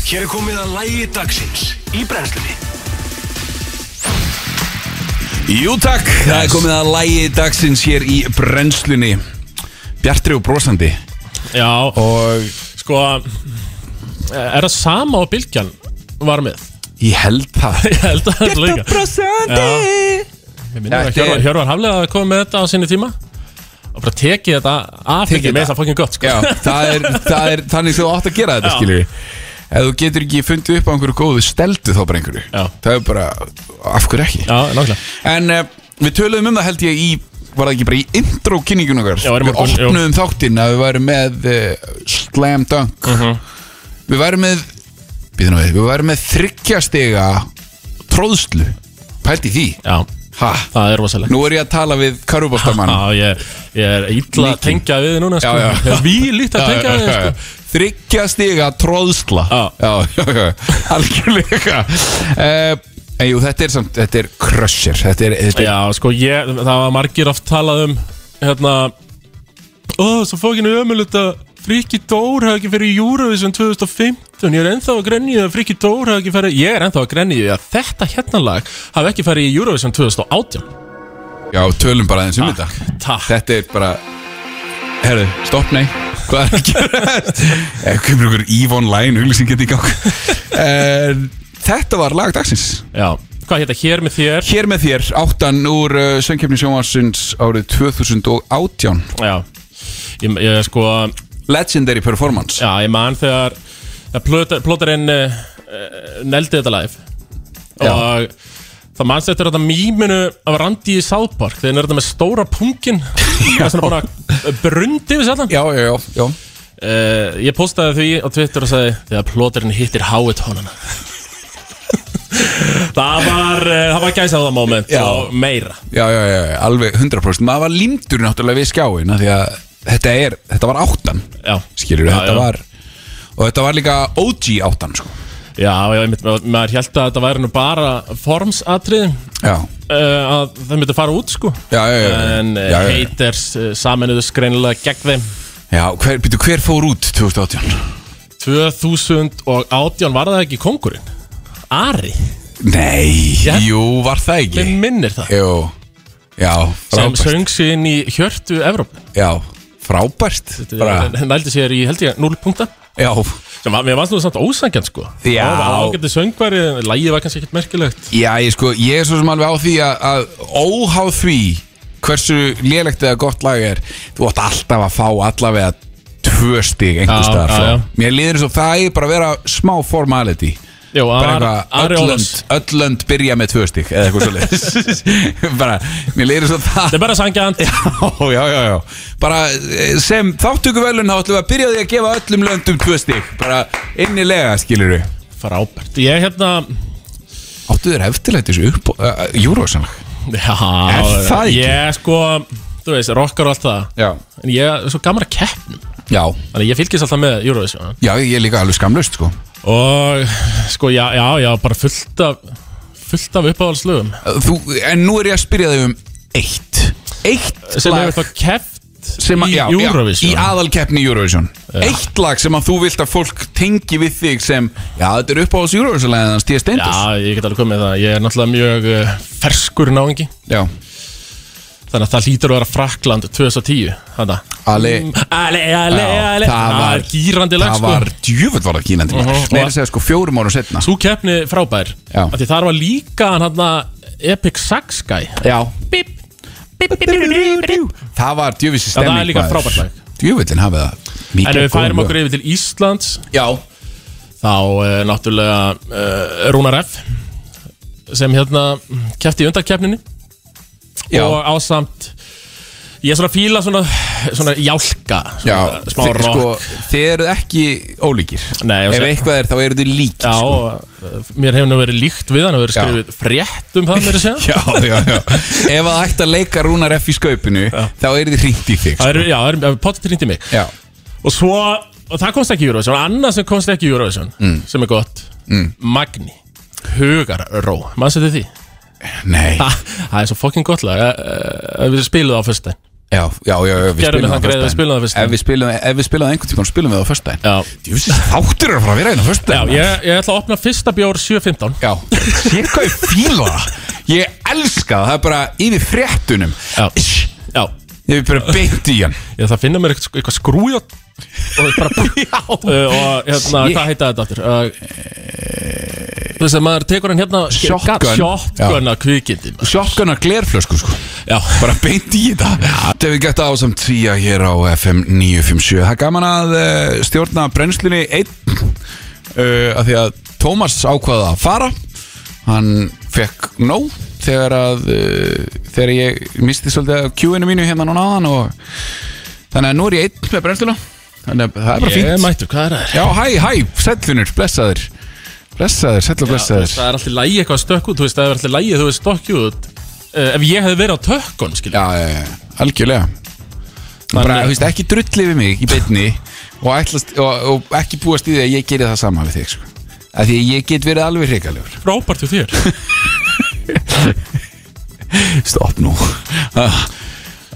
Hér er komið að lægi dagsins í brennslunni. Jú takk, það er komið að lægi dagsins hér í brennslunni. Bjartri og brosandi. Já, Og sko Er það sama og Bilgjan var með? ég held það. Ég held að það líka. brosandi. Ég minni að Hjörvar, Hjörvar Haflega að koma með þetta á sinni tíma. Og bara tekið þetta af ekki með þetta. það fokkin gott sko. Já, það er, það er þannig sem þú átt að gera þetta, Já. Ef þú getur ekki fundið upp á einhverju góðu steldu þá bara einhverju. Já. Það er bara, af hverju ekki? Já, nákvæmlega. En uh, við töluðum um það held ég í Var það ekki bara í intro kynningun okkar? Já, var í Við morgun, jú. opnuðum þáttinn að við værum með uh, Slam Dunk. Mhm. Við værum með Býðum við, við værum með þryggjastega Tróðslu. Pældi því? Já, Ha, það er rosalega nú er ég að tala við Karubostamann Já, ég, ég er ítla að tengja við þið núna sko. Já, já. Ég er Vílíkt að tengja við þið sko. Þryggja stiga tróðsla Já. já, já, algjörlega. Uh, En jú, þetta er samt, þetta er crusher Þetta er, þetta er Já, sko, ég, það var margir oft talað um Hérna Ó, svo fokkinu ömulegt að Friki Dór hafði ekki fyrir Eurovision 2015 Ég er ennþá að grenni að Friki Dór hafði ekki fyrir Ég er ennþá að grenni að þetta hérna lag Hafði ekki fyrir Eurovision 2018 Já, tölum bara aðeins um þetta. Takk. Þetta er bara Herru, stopp, nei. Hvað er að gera? Eh, Kemur ykkur Yvonne Line auglýsing getið í gang? Uh, Þetta var lag dagsins. Já, hvað hérna hér með þér? Hér með þér, áttan úr uh, söngkefni sjónvarsins árið 2018 Já, ég, ég sko Legendary Performance. Já, ég man þegar plótarinn uh, neldi þetta live. Já. og það manst eftir þetta mýminu af Randi í South Park þegar hann er þetta með stóra punkin það er svona brundi við sjaldan. Já, já, já, já. uh, Ég postaði því á Twitter og sagði þegar plótarinn hittir háitónuna Það var uh, var gæsa á það moment og meira. Já, já, já, alveg 100% Maður var límdur náttúrulega við skjáin Því að þetta er, þetta var áttan. Skilur Já, þetta já. var Og þetta var líka OG áttan, sko já, já einmitt, maður held að þetta væri nú bara formsatrið uh, að það myndi fara út sko. Já, já, já. En já. haters uh, saminuðus greinilega gegn þeim. Já hver, byrju, hver fór út 2018? 2018 var það ekki kongurinn Ari, Nei, Já. jú, var það ekki. Mér minnir það. Jú, já, sem frábært. söng sig inn í hjörtu Evróp Já, frábært Bara, nældi sér í held ég 0 punkta. Já, sem var, mér varst nú samt ósangjan sko Já. það var ágætið söngværi, lægið var kannski ekkert merkilegt já, ég sko, ég er svo sem alveg á því að, að óháð því hversu lélegt eða gott lag er þú átt alltaf að fá allavega tvö stig einhver Já, staðar já, frá. já. Mér líður eins og það er bara að vera smá formality Jó, bara eitthvað, Ari öll Ólafs. lönd, öll lönd byrja með tvö stig eða eitthvað svo bara, mér eins og það. Þetta er bara sangjant Já, já, já, Bara eh, sem þáttöku velun þá ætlum við að byrja því að gefa öllum löndum tvö stig. Bara innilega, skilur við frábært. Ég hérna Áttu þér eftirlætt þessu upp uh, Júrósanlag já, það ég sko þú veist, rockar og allt það. Já. En ég er svo gaman að keppnum Já, þannig ég fylgist alltaf með Eurovision já, ég er líka alveg skamlaust, sko Og sko, já, já, já, bara fullt af fullt af uppáhaldslögum. Þú, En nú er ég að spyrja þig um eitt. Eitt sem lag hefur þá keft sem að, í já, Eurovision. já, Í aðalkeppni Eurovision. Eitt lag sem að þú vilt að fólk tengi við þig sem Já, þetta er uppáhalds Eurovision-lagið hans Stíða Steindors Já, ég get alveg komið með það. Ég er náttúrulega mjög uh, ferskur náingi já. Þannig að það hlýtur að vera Frakland 2010 Þannig Ali ale, Já, ale. það var- gýrandi lag Það sko. var djúvöld var það kínandi uh Mhm. Meira að segja sko fjórum árum setna Sú keppni frábær Já. Af Því þar var líka hann hann Epic Sax Guy. Já. Bip, bip, bip, bip, bip, bip. Það var djöfissi Já, það er stemming líka frábært lag. Djöfullin hafið það En ef við færum okkur yfir til Íslands Já. Þá uh, náttúrulega uh, Rúnar F. Sem hérna kefti í undarkeppninni Já. Og ásamt Ég er svona að fíla svona, svona jálka Já, svona, Smá þi- rock. sko, þið eruð ekki ólíkir. Nei, og Ef se- eitthvað er þá eru þið líkir Já, sko. og, mér hefur nú verið líkt við hann og verið Já. skrifið frétt um það mér að segja. Já, já, já. Ef það ætti að leika Rúnar F í skaupinu Þá eru þið hringt í þig Það sko. er, já, það er potið reyndi mig. Já, Og svo, og það komst ekki í Eurovision. Annað sem komst ekki í Eurovision Sem er gott Mm. Magni. Hugarró, maður setið því nei. Það er svo fucking gott lag. Eh, eh, Við spiluðu á fyrsta Já, já, já, já við spilum það spilum það á föstudaginn. Ef við spilum, ef við spilum það einhvern tímann, spilum við það á Já, Djúsis, þáttur er að fara að vera einn á já föstudaginn ég, ég ætla að opna fyrsta bjór 7.15 Já, ég fíla það. Ég elska það, það er bara yfir fréttunum. Já. Já, Ég er bara beint í hann. Ég ætla að finna mér eitthvað, skrújótt Og það bara uh, Og hérna, hvað heita þetta aftur? Veist að maður tekur hann hérna Shotgun. Shotgun að kvikindi Shotgun að glerflösku sko. Já, Bara beint í þetta. Þetta við gett ásamt tvíja hér á FM 957 Það er gaman að uh, stjórna brennslunni einn uh, að því að Tómas ákvaða að fara. Hann fekk nóg þegar að uh, þegar ég misti svolítið Q-inu mínu hérna núna áðan og þannig að nú er ég einn með brennsluna. Þannig að það er bara ég fínt. mættur, hvað er það? Já, hæ, hæ, sællunur, blessaður Blessaður, Já, þú blessaður það er alltaf lægi eitthvað stökk út Þú veist, það er alltaf lægi þú veist út. Uh, Ef ég hefði verið á tökkun, skilja Já, já, já, algjörlega. Bara, þú veist, ekki drulli við mig í beinni og, ætlast, og, og ekki búast í því að ég geri það sama við þig sko. af því að ég get verið alveg hrikalegur. Frábært hjá þér. Stopp nú. Ah.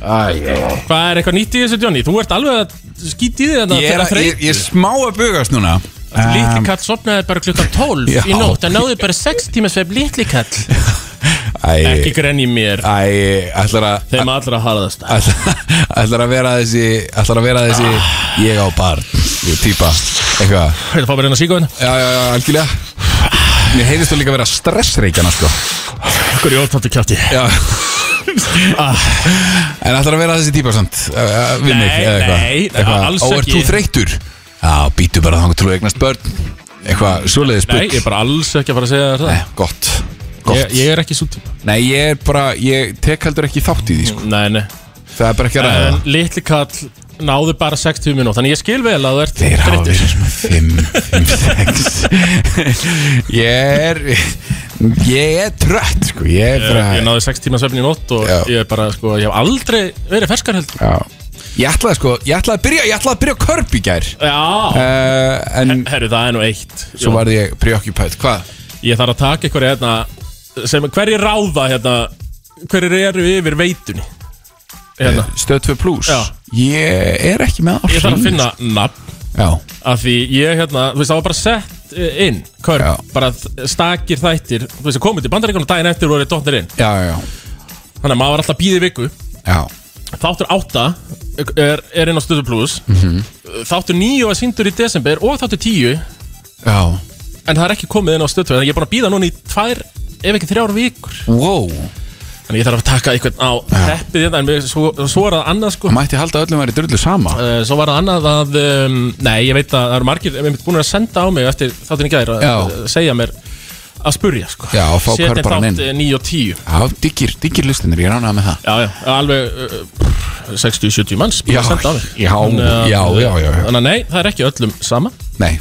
Æ, Hvað er eitthvað nýtt í þessu, Johnny? Þú ert alveg að skýta í því þetta ég, er, að- ég, ég er smá að bugast núna Um, kall sopnaði bara klukkan 12 Já. í nótt. Það náði bara 6 tíma sveif lítli kall. Ekki Æ, grenn í mér. Æ, ætlar að Þeim allra harðast. Ætlar, að vera þessi ætlar að vera þessi ég á barn ég týpa, eitthvað. Þetta fá einn að síka hérna já, já, já, algjörlega. Mér heyrðist þú líka að vera stressreikjana sko. Hver er óttattu kjátti Já. En ætlar að vera þessi típa samt? Við mig Nei, nei, alls Ó, ert ekki. þú þreyttur? Já, býtu bara þangar til þú eignast börn. Eitthvað, svoleiðis Nei, ég er bara alls ekki að fara að segja þér það. Nei, gott. Gott. Ég, ég er ekki svo tíma Nei, ég er bara, ég tek heldur ekki þátt í því sko. Nei, nei. Það er bara ekki að ræða En litli kall náði bara 60 minút Þannig ég skil vel að þú ert Þeir hafa þreyttur. verið svona 5, 5, 6 Ég er Ég er trött, sko. Ég er Ég, bara ég náði 6 tíma svefn í nótt og Já. ég er bara, sko, ég hef aldrei verið ferskar heldur. Já Ég ætlaði sko, ég ætlaði að byrja, ég ætlaði að byrja á körp í gær. Já. Uh, En Herru, það er nú eitt. svo var ég preoccupied. Hvað? Ég þarf að taka ykkur hérna sem hverjir ráða hérna hverjir eru yfir veitunni? Hérna. Stöð 2 plus. Já. Ég er ekki með á Ég þarf að finna nafn. Já, af því ég hérna, þú veist það var bara sett eh, inn, körp, Já. bara stakir þættir, þú veist það komið til bandaríkjum daginn eftir voru dotnir inn, já, já, þannig að maður var alltaf býðið viku. Já þáttur átta er, er inn á Stöðu Plus. Mhm. þáttur níu var síndur í desember og þáttur tíu Já, en það er ekki komið inn á Stöðu þannig að ég er búin að býða núna í tvær ef ekki þrjár vikur. Wow. Þannig að ég þarf að taka einhvern á teppið hérna en mér- svo, svo er það annað sko. Það mætti halda að öllum væri drullu sama. Uh, Svo var það annað að um, Nei, ég veit að það eru margir Við erum búin að senda á mig eftir þáttin í gær að Já. uh, segja mér að spurja sko. Já, og fá Setja körparann þátt inn. 9 og 10 Já, diggir, diggir lustinir, ég er ánægða með það. Já, já, alveg uh, 60-70 manns Já, já, að- já, já, já. Þannig að nei, það er ekki öllum sama. Nei,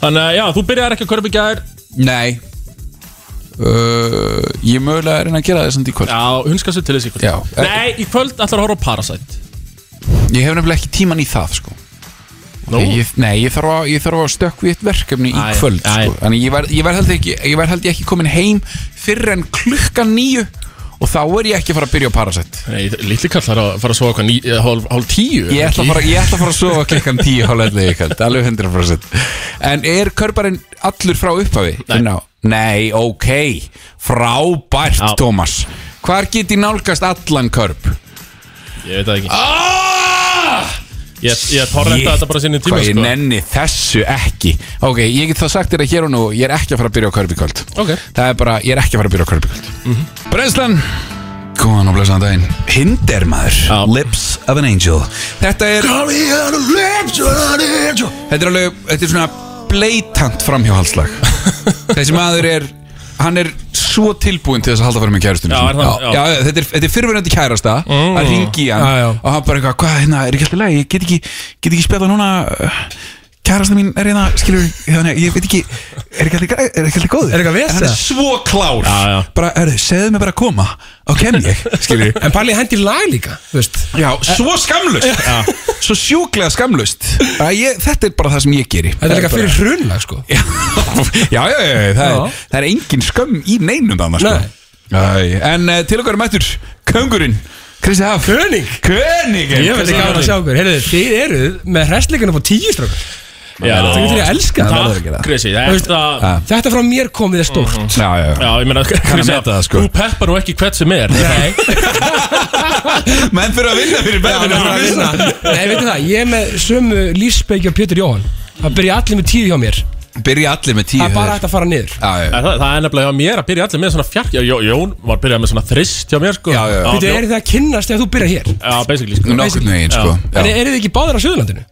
Þannig að já, þú byrjar ekki að körpa í gær. Nei. Uh, Ég er mögulega að reyna að gera það samt í kvöld. Já, hunska sér til þessi í kvöld. Já. Nei, í kvöld ætlar að horfa á Parasite. Ég hef nefnilega ekki tíman í það, sko. Nú, ég, Nei, ég þarf, að, ég þarf að stökk við eitt verkefni í kvöld, sko. Þannig ég verð, held ekki, ég ég ekki komin heim fyrr en klukkan nýju Og þá er ég ekki að fara að byrja á Parasite Nei, litli kall þarf að fara að sofa ný- eh, hálf, hálf tíu Ég ætla, að fara, ég ætla að fara að sofa klukkan 10 hálflega í kvöld, alveg 100% En er körparinn allur frá upphafi? Nei. Nei, ok Frábært. Tómas Hvar get ég nálgast allan körp? Ég veit það ekki Ah! Ég, ég torrenta þetta bara sinni tíma Hvað ég sko. nenni þessu ekki Ok, ég get þá sagt þér að hér og nú Ég er ekki að fara að byrja á körp í kvöld Ok. Það er bara, ég er ekki að fara að byrja á körp í kvöld mm Mhm. -hmm. Brennslan Góðan og blessaðan daginn Hindermaður Já. Lips of an angel Þetta er Þetta er alveg, þetta er svona bleitant framhjáhaldslag Þessi maður er Hann er svo tilbúinn til þess að halda fyrir með kærustunum Já, er það- já. þetta er, þetta er fyrirverandi kærasta Mm. að ringi í hann Já, já. og hann bara eitthvað, hvað, hérna, er ekki alltaf leið ég get ekki, get ekki spjalla núna uh, kærasta mín er hérna, skilur þannig, ég veit ekki, er ekki alltaf, er ekki alltaf góður Er eitthvað vesen? hann er svo klár. Já, já. bara, erðu, segðu mig bara að koma. Og kem ég, skilur En Palli hendi lag líka, þú veist. Já, svo skamlust svo sjúklega skamlust að ég, þetta er bara það sem ég geri. Þetta er líka fyrir hrunlag, sko. Já, já, já, já, það, Já. Er, það er engin skömm í neinum þannig sko. Nei. En uh, til okkar mættur Köngurinn, Kristi Haf. König. König Ég veit ekki gaman að sjá okkur Heyrðu, þið eruð með hrestleikana på tíu strókar Já, Það getur ég að elska Það. Verður að það. Gera. Krissi, Þú veist, þetta Þetta frá mér komið er stórt. Já, já, já. Já, ég meina, Krissi, meta það, sko. þú peppar nú ekki hvert sem er. Nei, Menn fyrir að vinna fyrir já, beðinu bara að vinna. Nei, veitu það, ég er með sömu lífspeiki og Pétur Jóhann. Það byrja allir með tíu hjá mér. Byrja allir með tíu Það er bara hægt að fara niður. Já, já. Það, það er nefnilega hjá mér að byrja allir með svona fjark Já, Jó- Jón var byrjað með svona þrist hjá mér sko. Já, já, já. Þú eru þið að kynnast þegar þú byrja hér? Já, basically sko. Nokkurn veginn, sko. En Já. eru þið ekki báðir á Suðurlandinu?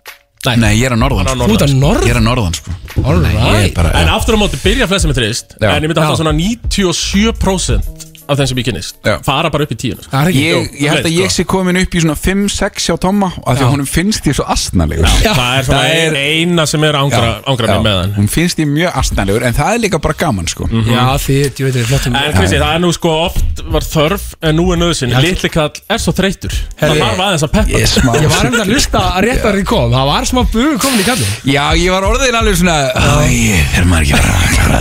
Nei, ég er á norðan Hann á sko. Þú ert að norð? Ég er á norðan, sko Ég er Alright bara En já. aftur á móti byrja flest með þrist Já. En ég myndi Já. alltaf svona 97% af þeim sem ég kynnist. Já. Fara bara upp í tíun sko. Það Ég, ég held að Sko. ég sé komin upp í svona 5-6 hjá Tomma og af því Já. að honum finnst ég svo astnalegur. Það er svona Það er- eina sem er ángra, ángra mig með hann. Hún finnst ég mjög astnalegur en það er líka bara gaman sko. Já, þið, ég veit, er flottum En Kristi, það er nú sko oft var þörf en nú er nöðsinn Já. Litli kall er svo þreytur Það Herri, þarf aðeins að peppa. Ég er smá Ég var einmitt að hlusta að rétt að þið kom. Það var smá bugu komin í kallin Já, ég var orðin alveg svona Æ, þeir maður ekki að bara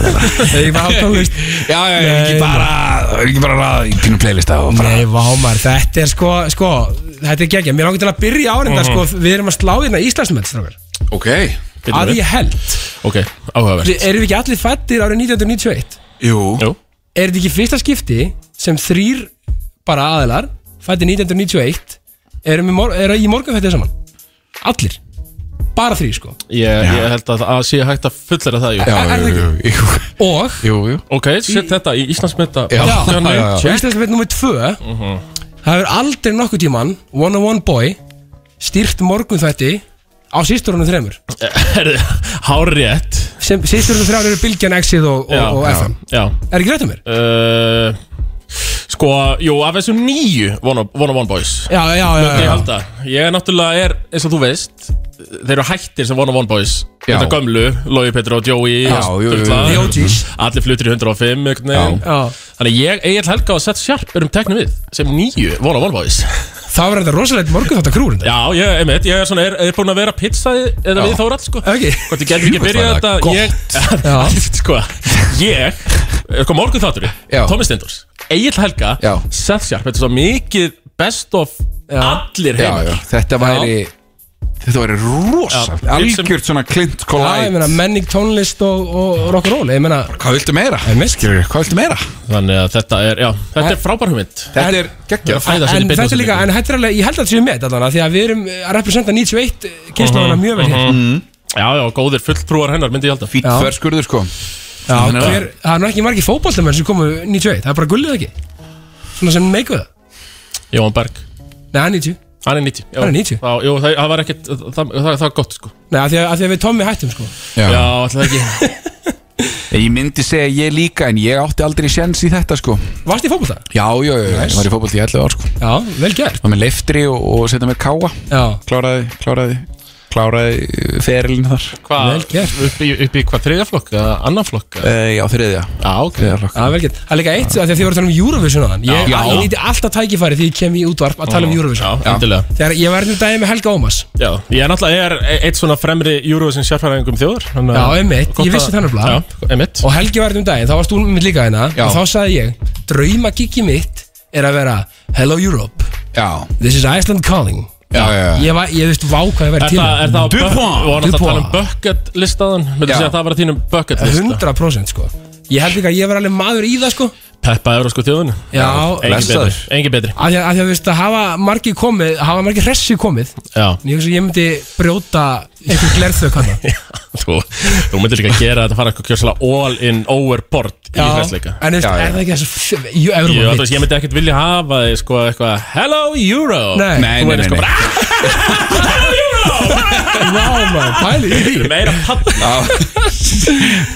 Þegar ég var á tónlist. Já, já, er ekki bara Það er ekki bara að ræða í pínum playlista og bara Nei, vámar, þetta er sko, sko Þetta er geggja, mér langar til að byrja árinda sko, Við erum að slá hérna Íslandsmet, strákar. Ok. Að ég held. Ok, áhugavert. Við- Erum við ekki allir fættir árið 1991? Jú. Jú. Er þetta ekki fyrsta skipti sem þrýr bara aðilar fættir 1991 erum, í mor eru í morgun þetta saman? Allir Bara þrýr sko. Ég, ég held að það sé hægt að fullera það jú. Já, Er- jú, það jú, jú, Og? Jú, jú. Ok, set þetta í Íslandsmynda Já. Já. Já, já, Íslandsmet nummið tvö. Það hefur aldrei nokkuð tíman One on one boy Stýrt morgun þætti á sýsturunum þremur. Hár rétt sem sýsturunum þremur eru Bilgjan, Exið og, og, og FM Já. Er ekki rétt um mér? uh, Sko, jú, af þessum nýju One of One, one Boys Já, já, já, já, Ég já. held að Ég er náttúrulega er, eins og þú veist Þeir eru hættir sem One of One Boys Já. Þetta gömlu, Lói Petru og Joey Já, jú, jú, jú. The OGs. Allir flutur í 105 einhvern veginn. Já. Þannig ég, Egil Helga og Seth Sharp erum teknum við Sem nýju One of One Boys Það var þetta rosalegt morgun þetta krúr Já, ég, einmitt, ég er svona, er, er búin að vera pizzaði Eða við þórat, sko Ok Hvort ég gerði ekki Jú, byrja það er þetta Ég, Já. sko, ég Sko, morgun þáttur Já. Tommy Steindors Egil Helga Já. Seth Sharp Þetta er svo mikið best of Já. Allir heimar þetta væri Þetta væri sem- Algjört svona klint Já, ég meina kolæt menning, tónlist og, og rock'n'roll Ég meina Hvað viltu meira? Skilur, hvað viltu meira? Þannig að þetta er, já, þetta er frábær hugmynd. Þetta er að í En þetta er líka, en þetta er alveg, ég held að þetta séu með allan Því að við erum að representa 91 kynnslóðuna mjög vel hér. Já, já, góðir fulltrúar hennar myndi ég halda. Fýtt Já. förskurður sko Já, Þannig að- hver, það er nú ekki margir fótballtamenn sem komu 91 Það er bara gullið ekki? Svona sem meikuð það. Jóhann Berg, Nei, hann er 90 hann er 90 já. Hann er 90. Þá, Jú, það, það var ekkert, það, það, það, það var gott, sko. Nei, af því að, að, því að við Tommy hættum sko. Já. Já, alltaf ekki. Ég myndi segja ég líka en ég átti aldrei sjens í þetta sko. Varst í fótballta? Já, já, já, ég var í fótbolti í 11 ár sko. Já, vel gert. Var með leftri og, og setja mér káa Já, Kláraði, kláraði Kláraði ferilin þar. Hvað, Vel gert. upp í, upp í hvað, þriðja flokk eða annan flokk? eða? uh, Já, þriðja. Já, ok. Þriðja flokk. Já, vel gert. Það er líka eitt, af því að þið voru að tala um Eurovision á þann Ég, Já. ég nýti alltaf tækifæri því ég kem í útvarp að tala um Eurovision. Já, endilega. Þegar ég var hérna daginn með Helga Ómas Já, ég er náttúrulega er eitt svona fremri Eurovision sérfæðingum þjóður þannig að- Já, einmitt, ég vissi að- það nefnilega. Já, einmitt. Og Helgi var hérna um daginn, þá varst þú mitt líka hérna. Já. Og þá sagði ég, drauma mitt er að vera Hello Europe, Já, this is Iceland calling. Ég, var, ég veist vá hvað ég Er verið til það, er það vorum alltaf að tala um bucket listaðan Myndu Já. segja að það var að þínum bucket lista. 100% sko. Ég held ekki að ég var alveg maður í það sko Peppa Eurósku þjóðinu. Já, Engin betri Engin betri Af því að, að, því að veist, að hafa margir komið hafa margir hressi komið. Ég, ég myndi brjóta einhver glerþök hana Þú, þú myndir líka að gera þetta fara eitthvað all in overboard í hræsleika en veist, Já, er það ekki þessu Jú, Ég, Evrópa þú veist, ég myndi ekkert vilja hafa þig sko eitthvað Hello Euro. Nei. Nei, nei, nei, sko Vá maður, pæli í því Meira papp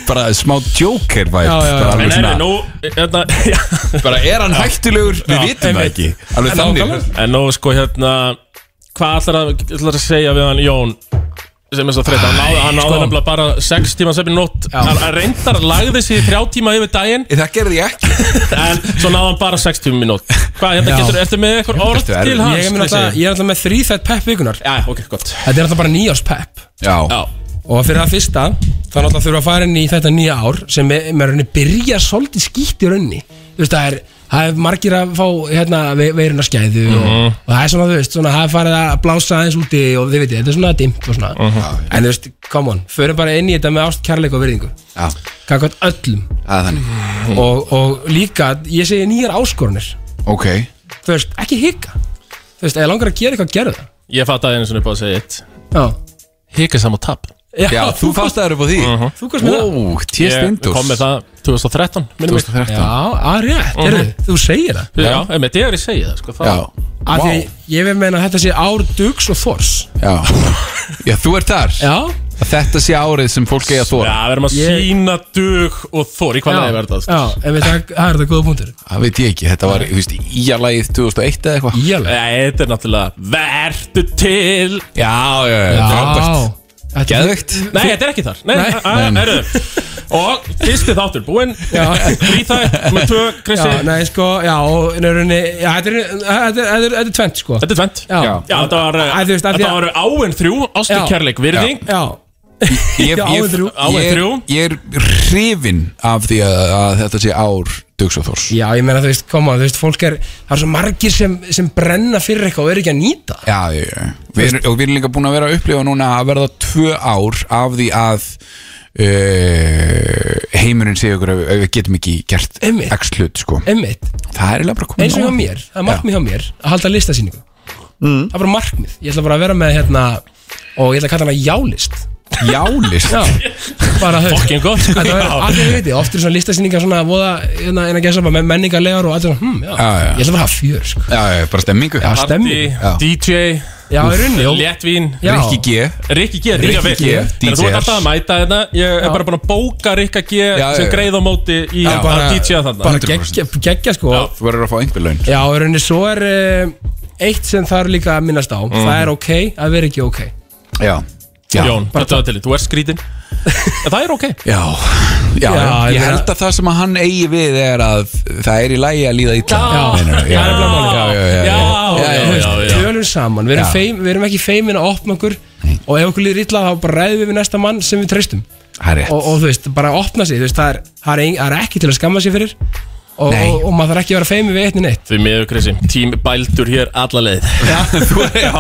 Bara smá joker væp Já, já, já. Bara, alveg nei, nei, svona, nú hérna, já. bara er hann hættulegur Við vitum það einmitt. ekki Alveg þannig. En nú sko hérna Hvað ætlar að, ætlar að segja við hann Jón sem er svo þreytt hann náði, hann náði sko. nefnilega bara 6 tíma sefni nótt. Hann reyndar lagði sig í 3 tíma yfir daginn. Það gerði ég ekki. En svo náði hann bara 6 tíma í nótt. Hvað, hérna getur, ertu með eitthvað orð til hans? Ég er, alltaf, er með þrýþætt pepp vikunar Já, ok, gott. Þetta er alltaf bara nýjárs pepp Já, Já, Og fyrir það fyrsta Þá náttúrulega þurfa að fara inn í þetta nýja ár Sem er með rauninni byrja svolítið skýtt í rauninni. Þú veist það er Það er margir að fá hérna, ve- veiruna skæðu og, Mhm. og það er svona, þú veist, svona, það er farið að blása aðeins úti og þið veitir, þetta er svona dimmt og svona. Mhm. En þú veist, come on, förum bara inn í þetta með ást, kærleik og virðingu. Já, Kakvæmt öllum. Það er þannig. Og, og líka, ég segi nýjar áskorunir Ok, Þú veist, ekki hika. Þú veist, ef ég langar að gera eitthvað, gerðu það. Ég fattaði einu svona upp á að segja eitt. Já, Hika saman tap já, þú fastaður upp á því. Þú komst með það. Ó, T. Ég Steindors kom með það 2013 minnum mig. 2013 Já, að rétt, heyrðu, þú segir það. Já, einmitt, ég er í segja það sko, Já, það, Af því ég vil meina að þetta sé ár dugs og þors. Já. Já, þú ert þar. Já, Að þetta sé árið sem fólk eigi að Já, þóra við erum að Ég- sína dug og þór Í hvað já, leiði verða sko. já, en veit það, það er þetta góða punktur Það veit ég ekki, þetta var, þú veist, íalagið 2001 eða eitthvað. Nei, Þetta er náttúrulega Vertu til. Já, já, já, frábært Þetta- Geðveikt Nei, þetta er ekki þar Nei, Nei. nei, nei. Erðu Og fyrsti þáttur búinn Já. Fríþætt með tvö Krissi Já, nei, sko, já, og í rauninni, já, þetta er, þetta er, þetta er, þetta er tvent, sko Þetta er tvent Já, Já. Já, þetta var, Æ, þú veist, því þetta að- var áinn þrjú Ástu Já. kærleik virðing já, Ég, Já, áin þrjú. Áin ég, þrjú. ég er hrifin af því að, að þetta sé ár Dugs og Þórs. Já, ég meina, þú veist, koma, þú veist, fólk er, það er svo margir sem, sem brenna fyrir eitthvað og er ekki að nýta. Já, já, já. Við erum, Og við erum líka búin að vera að upplifa núna að verða tvö ár af því að uh, heimurinn segja okkur að við- að við getum ekki gert Einmitt. x hlut, sko. Einmitt, Það er eiginlega bara komið eins og hjá mér, það er markmið hjá mér að halda listasýningu. Það er bara markmið, ég ætla bara að vera með hérna og ég ætla að kalla hana jálist Jálist Já, bara þau Fokkin gott. Sko. Þetta er allir við veitir, oft er svona listasýningar svona voða, hérna, en að gesa bara með menningarlegar og allir svona, hm, já, Já, já. ég ætla bara að hafa fjör, sko. Já, já, bara stemmingu. Já, Party, stemming. Já. DJ Já, í rauninni, Léttvín Já. Rikki G. Rikki G, Rikki Rikki G, Þegar þú ert alltaf að mæta þetta Ég er Já. bara búin að bóka Rikka G Já, sem já. greið á móti í Já, að DJ-a þarna. bara 100%. geggja, geggja sko. Já. Já, Þú verður að fá einhver laun í rauninni svo er uh, eitt sem þarf líka að minnast á. Það er ok að vera ekki ok. Já Já, Jón, þetta var til því, þú ert skrítin. En það er ok. Já, já, Já, ég ég held að það sem að hann eigi við er að það er í lægi að líða illa. Já, Meinarðu? það er nefnilega málið. já, já, já, Já, já, já, já, já, já. Tölum saman, við erum, Já. feim, við erum ekki feimin að opna okkur Og ef okkur líður illa þá bara ræðum við við næsta mann sem við treystum. Það er rétt. Og, og þú veist, bara opna sig. Þú veist, það, er, það, er, ein- það er ekki til að skamma sig fyrir og, og, og maður þarf ekki að vera feimin við eitt neitt. Því miður Krissi, tím bældur hér alla leið. Þú, já,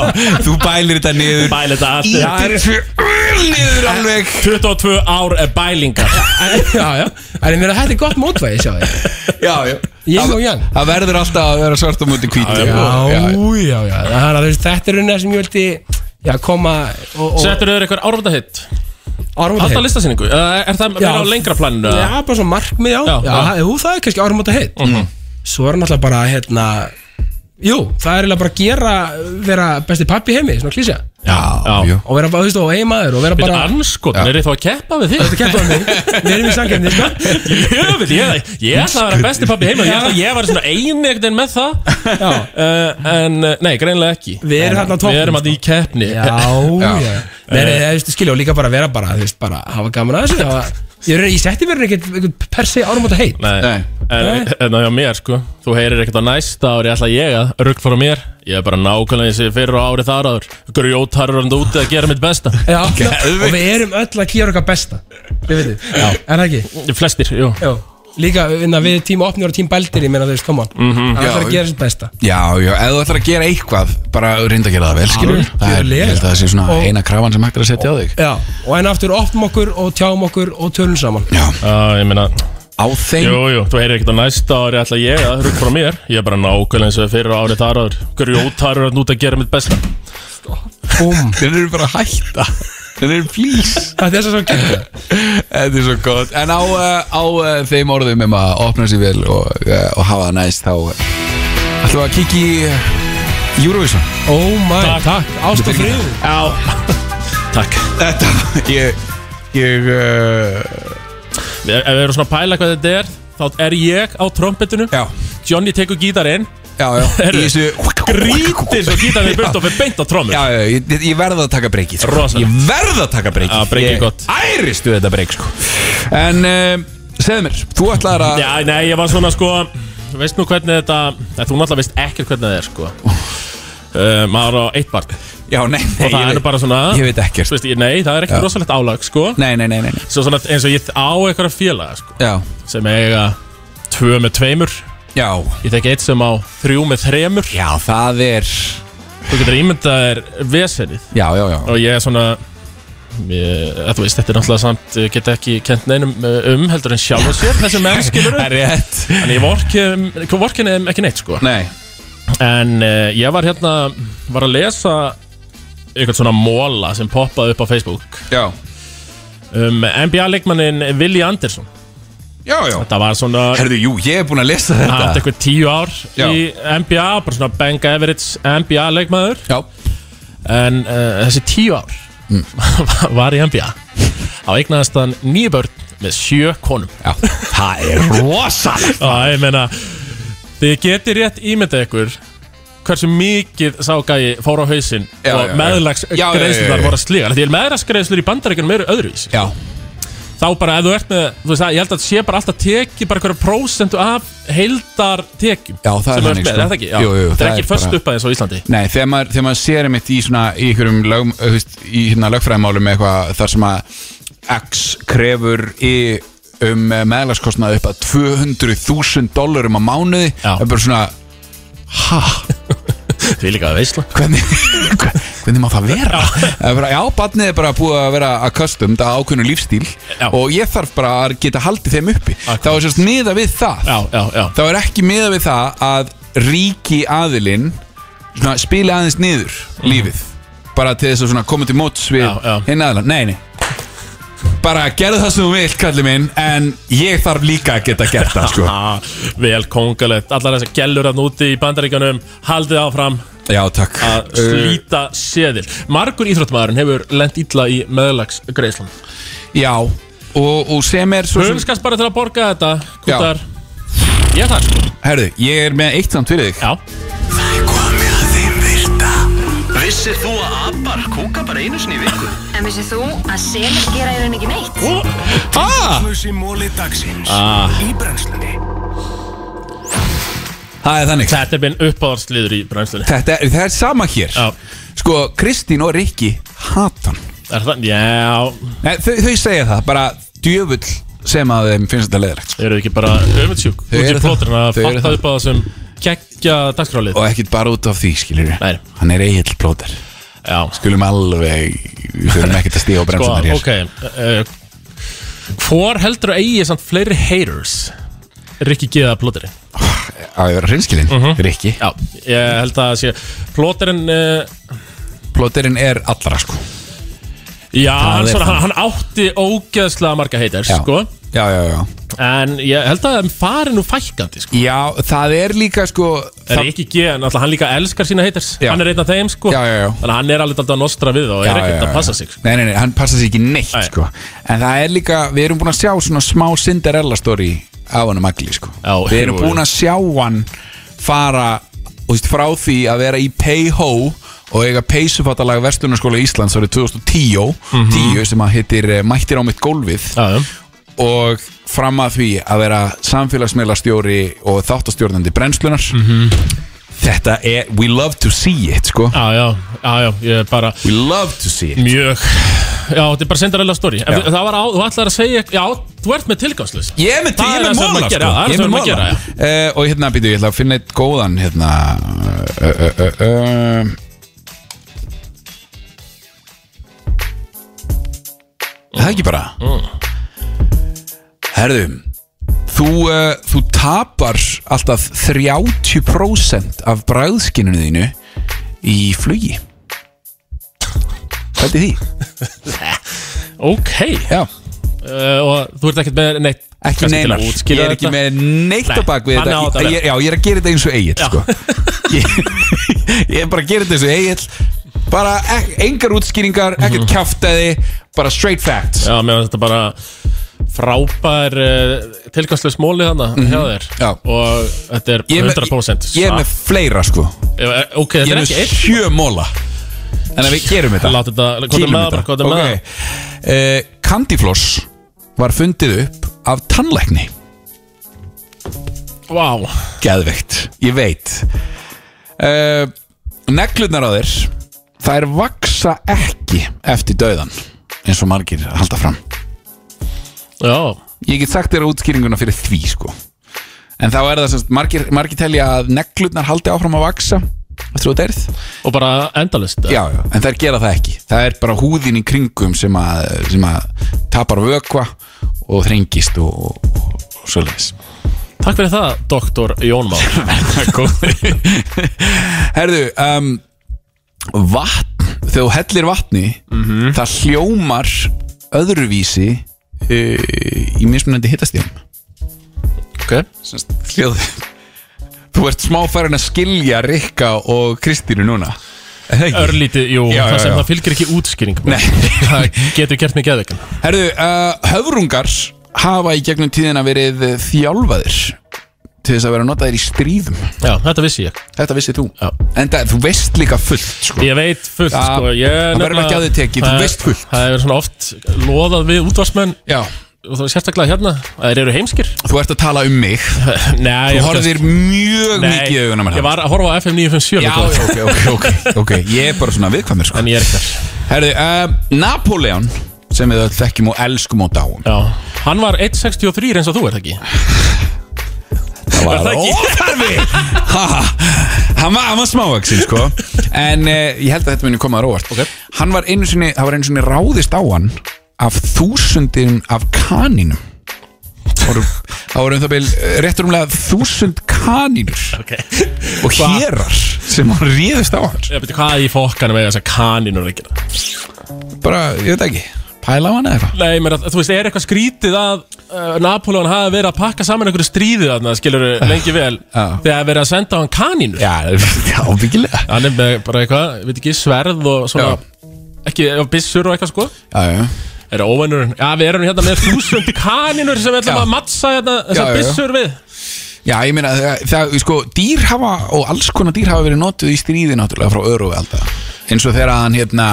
þú bælir þetta niður. Bæl þetta allt Ítir þessu öll niður alveg. 22 ár er bælingar. Já, já, en ég meina þetta er gott mótvæði, sjá þig Já, já Það- og yang. Það verður alltaf að vera svart á múti hvítu. Já, Já, já, já, Þannig að þetta er raunin sem ég vildi já, koma og, og Settur þau eitthvað áramönda hitt áramóta Alltaf listasýningu? Er það meira á lengra planinu? Já, bara svona markmið, já, Já, já, já. Jú, það er kannski áramóta heitt Svo er náttúrulega bara, hérna Jú, það er eiginlega bara að gera vera besti pappi heimi, svona klísja. Já, Já. já og vera bara, þú veist, og eiginmaður og vera Þetta bara er anskotin, er þið þá að keppa við þig? Þetta kempa um mig, við erum í samkefni, sko. Jöfnveld, ég, ég ætla að vera besti pappi heima Ég ætla að ég var svona veginn með það. Já, uh, En uh, nei, greinlega ekki. Við erum hérna á toppnum Við erum að í keppni. Já, já. Nei, nei, þú veist, skilja, og líka bara vera bara, þú veist, bara hafa gaman að þessu. Hafa, Ég, er- ég setti mér ekkert ekkert per se áramóta heitt. Nei, Nei. En en á mér sko. Þú heyrir ekkert á næsta ári ætla ég að rugg fór á mér? Ég er bara nákvæmlega eins og fyrir á árið þar áður. Grjótarur hann úti að gera mitt besta. Já, og við erum öll að gera okkar besta. Við veitum, er það ekki? Flestir, jú. Já, líka vinna, við tím opnir og tím bældir Ég meina þú veist, on. Mm -hmm. Það er Já, að gera sitt besta. Já, já, ef þú ætlar að gera eitthvað bara reynda að gera það vel, skilur. Það er, ég held að það sé svona Og- eina krafan sem hægt er að setja á þig. Já, og en aftur opnum okkur og tjáum okkur og tölum saman. Já, Já, ég meina á þeim. Jú, jú, þú heyrir ekkert á næsta ári ætla ég að rugg fór á mér. Ég er bara nákvæmlega eins og fyrir árið þar áður. Grjótarur hann úti að gera mitt besta. Búm Þeir eru bara að hætta. Þeir eru flýs Þetta er svo gegn Þetta er svo gott. En á, uh, á uh, þeim orðum um að opna sér vel og, uh, og hafa það næst þá uh, ætlum við að kíkja í uh, Eurovision. Oh my, Takk. takk, ást og frið Já. Takk. Þetta, ég Ég uh, Ef ef við erum svona að pæla hvað þetta er Þá er ég á trompetinu Já, Johnny tekur gítarinn já, já Í þessu Grítir svo gítarinn í burt og fyrir beint á trommur Já, já, ég, ég verð að taka breykið sko. Rosalegt. Ég verð að taka breykið Já, breykið er Ég gott. Æristu þetta breyk sko. En uh, segðu mér, þú ætlaðir að Já, nei, ég var svona sko veist nú hvernig þetta Nei, þú náttúrulega veist ekkert hvernig það er sko uh, Maður á eitt barn. Já, nei, nei Og það er nú bara svona Ég veit ekkert. Veist, ég- Nei, það er ekkert rosalegt álag sko. Nei, nei, nei, nei, nei. Svo svona eins og ég á eitthvað félaga sko Já, Sem eiga tvö með tveimur. Já, Ég tek eitt sem á þrjú með þremur. Já, það er Þú getur ímyndað þér vesenið Já, já, já. Og ég er svona ég, að Þú veist, þetta er náttúrulega samt ég Get ekki kent neinum uh, um heldur en sjálf sér Þessi menn skilur Það er rétt. En ég vorkin, vorkin er ekki neitt sko. Nei, En uh, ég var hérna Var að lesa Eitthvað svona móla sem poppaði upp á Facebook. Já. Um NBA-leikmannin Willi Anderson. Já, já. Það var svona Herðu, jú, ég er búin að lesa Hann átti þetta eitthvað tíu ár Já. í NBA Bara svona bang average NBA leikmaður Já, En uh, þessi tíu ár Var í NBA Á eignaðast hann nýju börn Með sjö konum. Já. Það er rosalegt. Já, ég meina Þið getur rétt ímyndað ykkur Hversu mikið sá gæi fór á hausinn Já, Og já, já. Já, já, já, já. voru að slíga Því meðlagsgreiðslur í bandaríkjunum eru öðruvísi Já, Þá bara ef þú ert með Þú veist að ég held að sé bara alltaf teki Bara hverju prósentu af heildar tekjum Já, það er sem þú ert þannig, með, sko. er það ekki? Já. Jú, jú, það það er ekki er föst bara- upp aðeins á Íslandi Nei, þegar maður, þegar maður sér einmitt í svona í einhverjum lög, þú veist, í hérna lögfræðimálum eitthvað þar sem að X krefur í um meðlagskostnað upp að 200.000 dólarum á mánuði. Það er bara svona ha, Því líka að veisla. Hvernig hvernig má það vera? Er bara, já, barnið er bara búið að vera accustomed að ákveðnu lífstíl Já. og ég þarf bara að geta haldið þeim uppi. Akkurat. þá er sérst miða við það. Já, já, já. Þá er ekki miða við það að ríki aðilinn spili aðeins niður lífið. Bara til þess að koma til móts við Mhm. Hinn aðilann, nei, nei bara gerðu það sem þú vilt, kalli minn en ég þarf líka að geta gert það sko. Vel kongalegt Allar þessar gellur að núti í bandaríkanum Haldið áfram. Já, að Uh, slíta seðil. Margur íþróttmaðurinn hefur lent illa í meðlagsgreiðslan já, og, og sem er Hönskast bara til að borga þetta Kútar. Ég er það sko. Herðu, ég er með eitt samt fyrir þig. Já Vissir þú að abar kúka bara einu sinni í viku? En vissið þú að selir gera í rauninni ekki neitt? ah, Musi móli dagsins Ah. Í brennslunni það er þannig Þetta er minn uppáðarsliður í brænslunni Þetta er, það er sama hér Já. sko, Kristín og Rikki hatan Er það? Já Nei, þau, þau segja það, bara djöfull sem að þeim finnst þetta leðilegt Þau eru ekki bara öfundsjúk Þau Út í eru það. plóturinn að Þau eru fatta það. upp á þessum Gekkja dagskrálið og ekkert bara út af því, skiljur Nei. hann er eigill plóter Já skulum alveg, við þurfum ekkert að stíða á Sko, bremsunar hér ok uh, Hvor heldur að eigi samt fleiri haters? Rikki Giða plóturinn á að vera hreinskilinn, Mhm. Rikki Já, ég held að sé Plóturinn uh, plóterinn er allra sko Já, hann, er svona, hann, hann átti ógeðslega marga haters já. sko. Já, já, já En ég held að það fari nú fækkandi sko. já, það er líka sko það, Rikki G, náttúrulega hann líka elskar sína haters Já. Hann er einn af þeim sko. Já, já, já. Þannig að hann er alveg alltaf að nostra við og já, er ekkert að passa sig sko. nei, nei, nei, hann passa sig ekki neitt Nei. sko en það er líka, við erum búin að sjá svona smá Cinderella story af hann Magli sko Já, við erum jú, búin að sjá hann fara þú veist, frá því að vera í Pay-Ho og eiga peysufattalag Vestlunarskóla Íslands árið 2010 10, sem að hittir eh, Mættir á mitt gólfið Mhm. Já, já og fram að því að vera samfélagsmiðlastjóri og þáttastjórnandi brennslunar Mhm. þetta er, we love to see it sko, Já, já, já, já, ég er bara we love to see it. Mjög. Já, þetta er bara Cinderella story. En Já. það var á, þú ætlar að segja Já, þú ert með tilgangslust. Ég er með, Það ég er er það með sem móla maður sko. gera, það er Ég það er sem með maður móla gera, uh, Og hérna býtu, ég ætla að finna eitt góðan Hérna uh, uh, uh, uh, Það er ekki bara Herðu Þú, uh, þú tapar alltaf 30% af bræðskinninu þínu í flugi. Hvað er því? Ok. Já, uh, Og þú ert ekkert með neitt ekki kannski til að neinar Ég útskýra er ekki þetta. með neitt á Nei, bak við þannig á þetta þetta að ég, Já, ég er að gera þetta eins og eigin sko. ég, ég er bara að gera þetta eins og eigin Bara ek, engar útskýringar Ekkert Mhm. kjaftaði Bara straight facts. Já, mér finnst þetta bara frábær uh, tilgangslega smóli þannig Mhm. Já. og þetta er Ég er með- 100% Ég er með fleira sko. Með Ok, Ég þetta er með sjö móla. En við gerum þetta þetta, Kýlum með það bara, hvað er með það Ok uh, Candyfloss var fundið upp af tannlækni. Vá, Geðveikt, ég veit. Uh, Neglurnar á þér Þær vaksa ekki eftir dauðan eins og margir halda fram já, Ég get sagt þér útskýringuna fyrir því sko. En þá er það semst, margir, margir telja að neglurnar haldi áfram að vaksa Eftir þú deyrð Og bara endalist Já, já, en þær gera það ekki. Það er bara húðin í kringum sem að, sem að tapar vökva og þrengist og, og, og svoleiðis. Takk fyrir það, doktor Jón Már. Herðu, um, vatn, þegar þú hellir vatni það hljómar öðruvísi í mismunandi hittastíðum Ok Hljóð Þú ert smá farin að skilja Rikka og Kristínu núna? Örlítið, jú, Já, það já, sem já. það fylgir ekki útskýring. Það getur gert mig geðveikan Herðu, uh, höfrungar hafa í gegnum tíðina verið þjálfaðir til þess að vera notaðir í stríðum. Já, þetta vissi ég. Þetta vissið þú. Já. En það, þú veist líka fullt sko. Ég veit fullt, Já, sko. Ég það verður ekki á þig tekið, þú það- veist fullt. Það hefur svona oft loðað við útvarsmenn Já, og það er sérstaklega hérna. Að þeir eru heimskir. Þú ert að tala um mig. Nei, Þú horfðir mjög mikið í augunum Ég var að horfa á FM 957 Já, sko. ok, ok, ok, ok. Ég er bara svona viðkvæmur sko. En ég er ekki þar. Herðu, uh, Napoleon sem við öll þekkjum og elskum og dáum. Já, hann var 1.63 eins og þú er það ekki Það Var óþarfi. Ha, Hann var, hann var smávaksin sko. En uh, ég held að þetta muni koma þar óvart. Ok. Hann var einu sinni, það var einu sinni ráðist á hann Af þúsundin af kaninum. Það voru, það voru um það byl réttur umlega þúsund kanínur Ok. og hérar sem hann réðist á hans Ég veit hvað í fokkanum með þessar kaninur að gera? Bara, ég veit ekki, pæla á hann eða? Eitthvað Nei, menn, þú veist, er eitthvað skrítið að uh, Napoleon hafi verið að pakka saman einhverju stríðið þarna, skilur lengi vel Já. þegar verið að senda á hann kanínur? Já, já, byggilega Hann er með bara eitthvað, ég veit ekki, sverð og svona ekki, og byssur og eitthvað sko. Já, já, Er það óvænur? Já, við erum hérna með þúsund kanínur sem við ætlum Já. að mattsa hérna Já, þessar já, já. byssur við. Já, ég meina það, það, sko, dýr hafa og alls konar dýr hafa verið notuð í stríði náttúrulega frá öru og alltaf eins og þegar hann hérna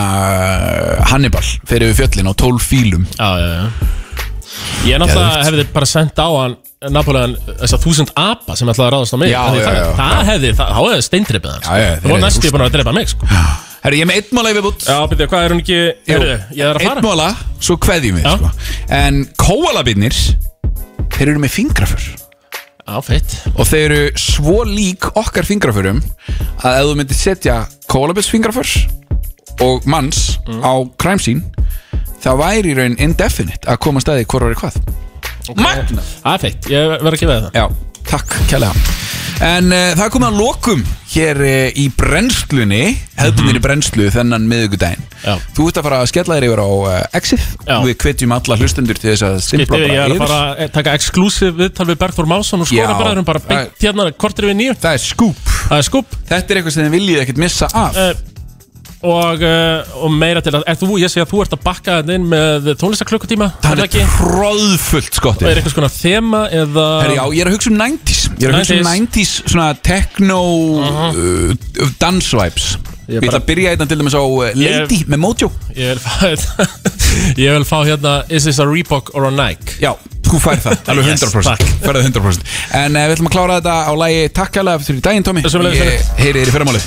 Hannibal fer yfir fjöllin á 12 fílum. Já, já, já. Ég náttúrulega hefði bara sendt á hann Napoleon þessar þúsund apa sem ætlaði að ráðast á mig. Já, því já, það, já. það hefði, það, þá hefði steindripið hann Já, já, Það hefðu næstu búin að drepa mig sko. Herru, ég er með einn mála yfir bútt Já, byrju, hvað er hún ekki Heyrðu, Ég er að fara. Einn mála, svo kveðjum við Já. sko. En kóalabinnir Þeir eru með fingrafur Já, feitt Og þeir eru svo lík okkar fingrafurum Að ef þú myndir setja kóalabins fingrafur Og manns Mm. á crime scene Það væri í raun indefinite Að koma staði hvor var í hvað Magna Það er feitt, ég verð ekki veið það. Já, takk kærlega En uh, það komið að lokum hér uh, í brennslunni hefðbundinni brennslu þennan miðugudaginn Mhm. Já. Þú ert að fara að skella þér yfir á uh, Exif Já. Við hvetjum alla hlustendur til þess að simpla ég bara er að yfir fara að taka exclusive viðtal við Bergþór Másson og Já. skora bara erum bara beint hérna kortir við nýju Það er skúp Það er skup Þetta er eitthvað sem þið viljið ekkert missa af uh, og, uh, og meira til að er þú, ég sé að þú ert að bakka þetta inn með tónlistarklukkutíma Það er tróðfullt og skottið er eitthvað svona þema eða Herri, já, ég er að hugsa um 90s Ég er að hugsa um 90s svona techno uh, dance vibes Ég Ég ætla bara- að byrja hérna til dæmis á uh, Lady með Mojo. Ég vil fá ég vil fá hérna is this a Reebok or a Nike? Já, þú fær það, alveg Yes, 100% takk. Færðu 100% En uh, við ætlum að klára þetta á lægi Takk alveg fyrir daginn, Tómi Ég heyri þér í fyrramálið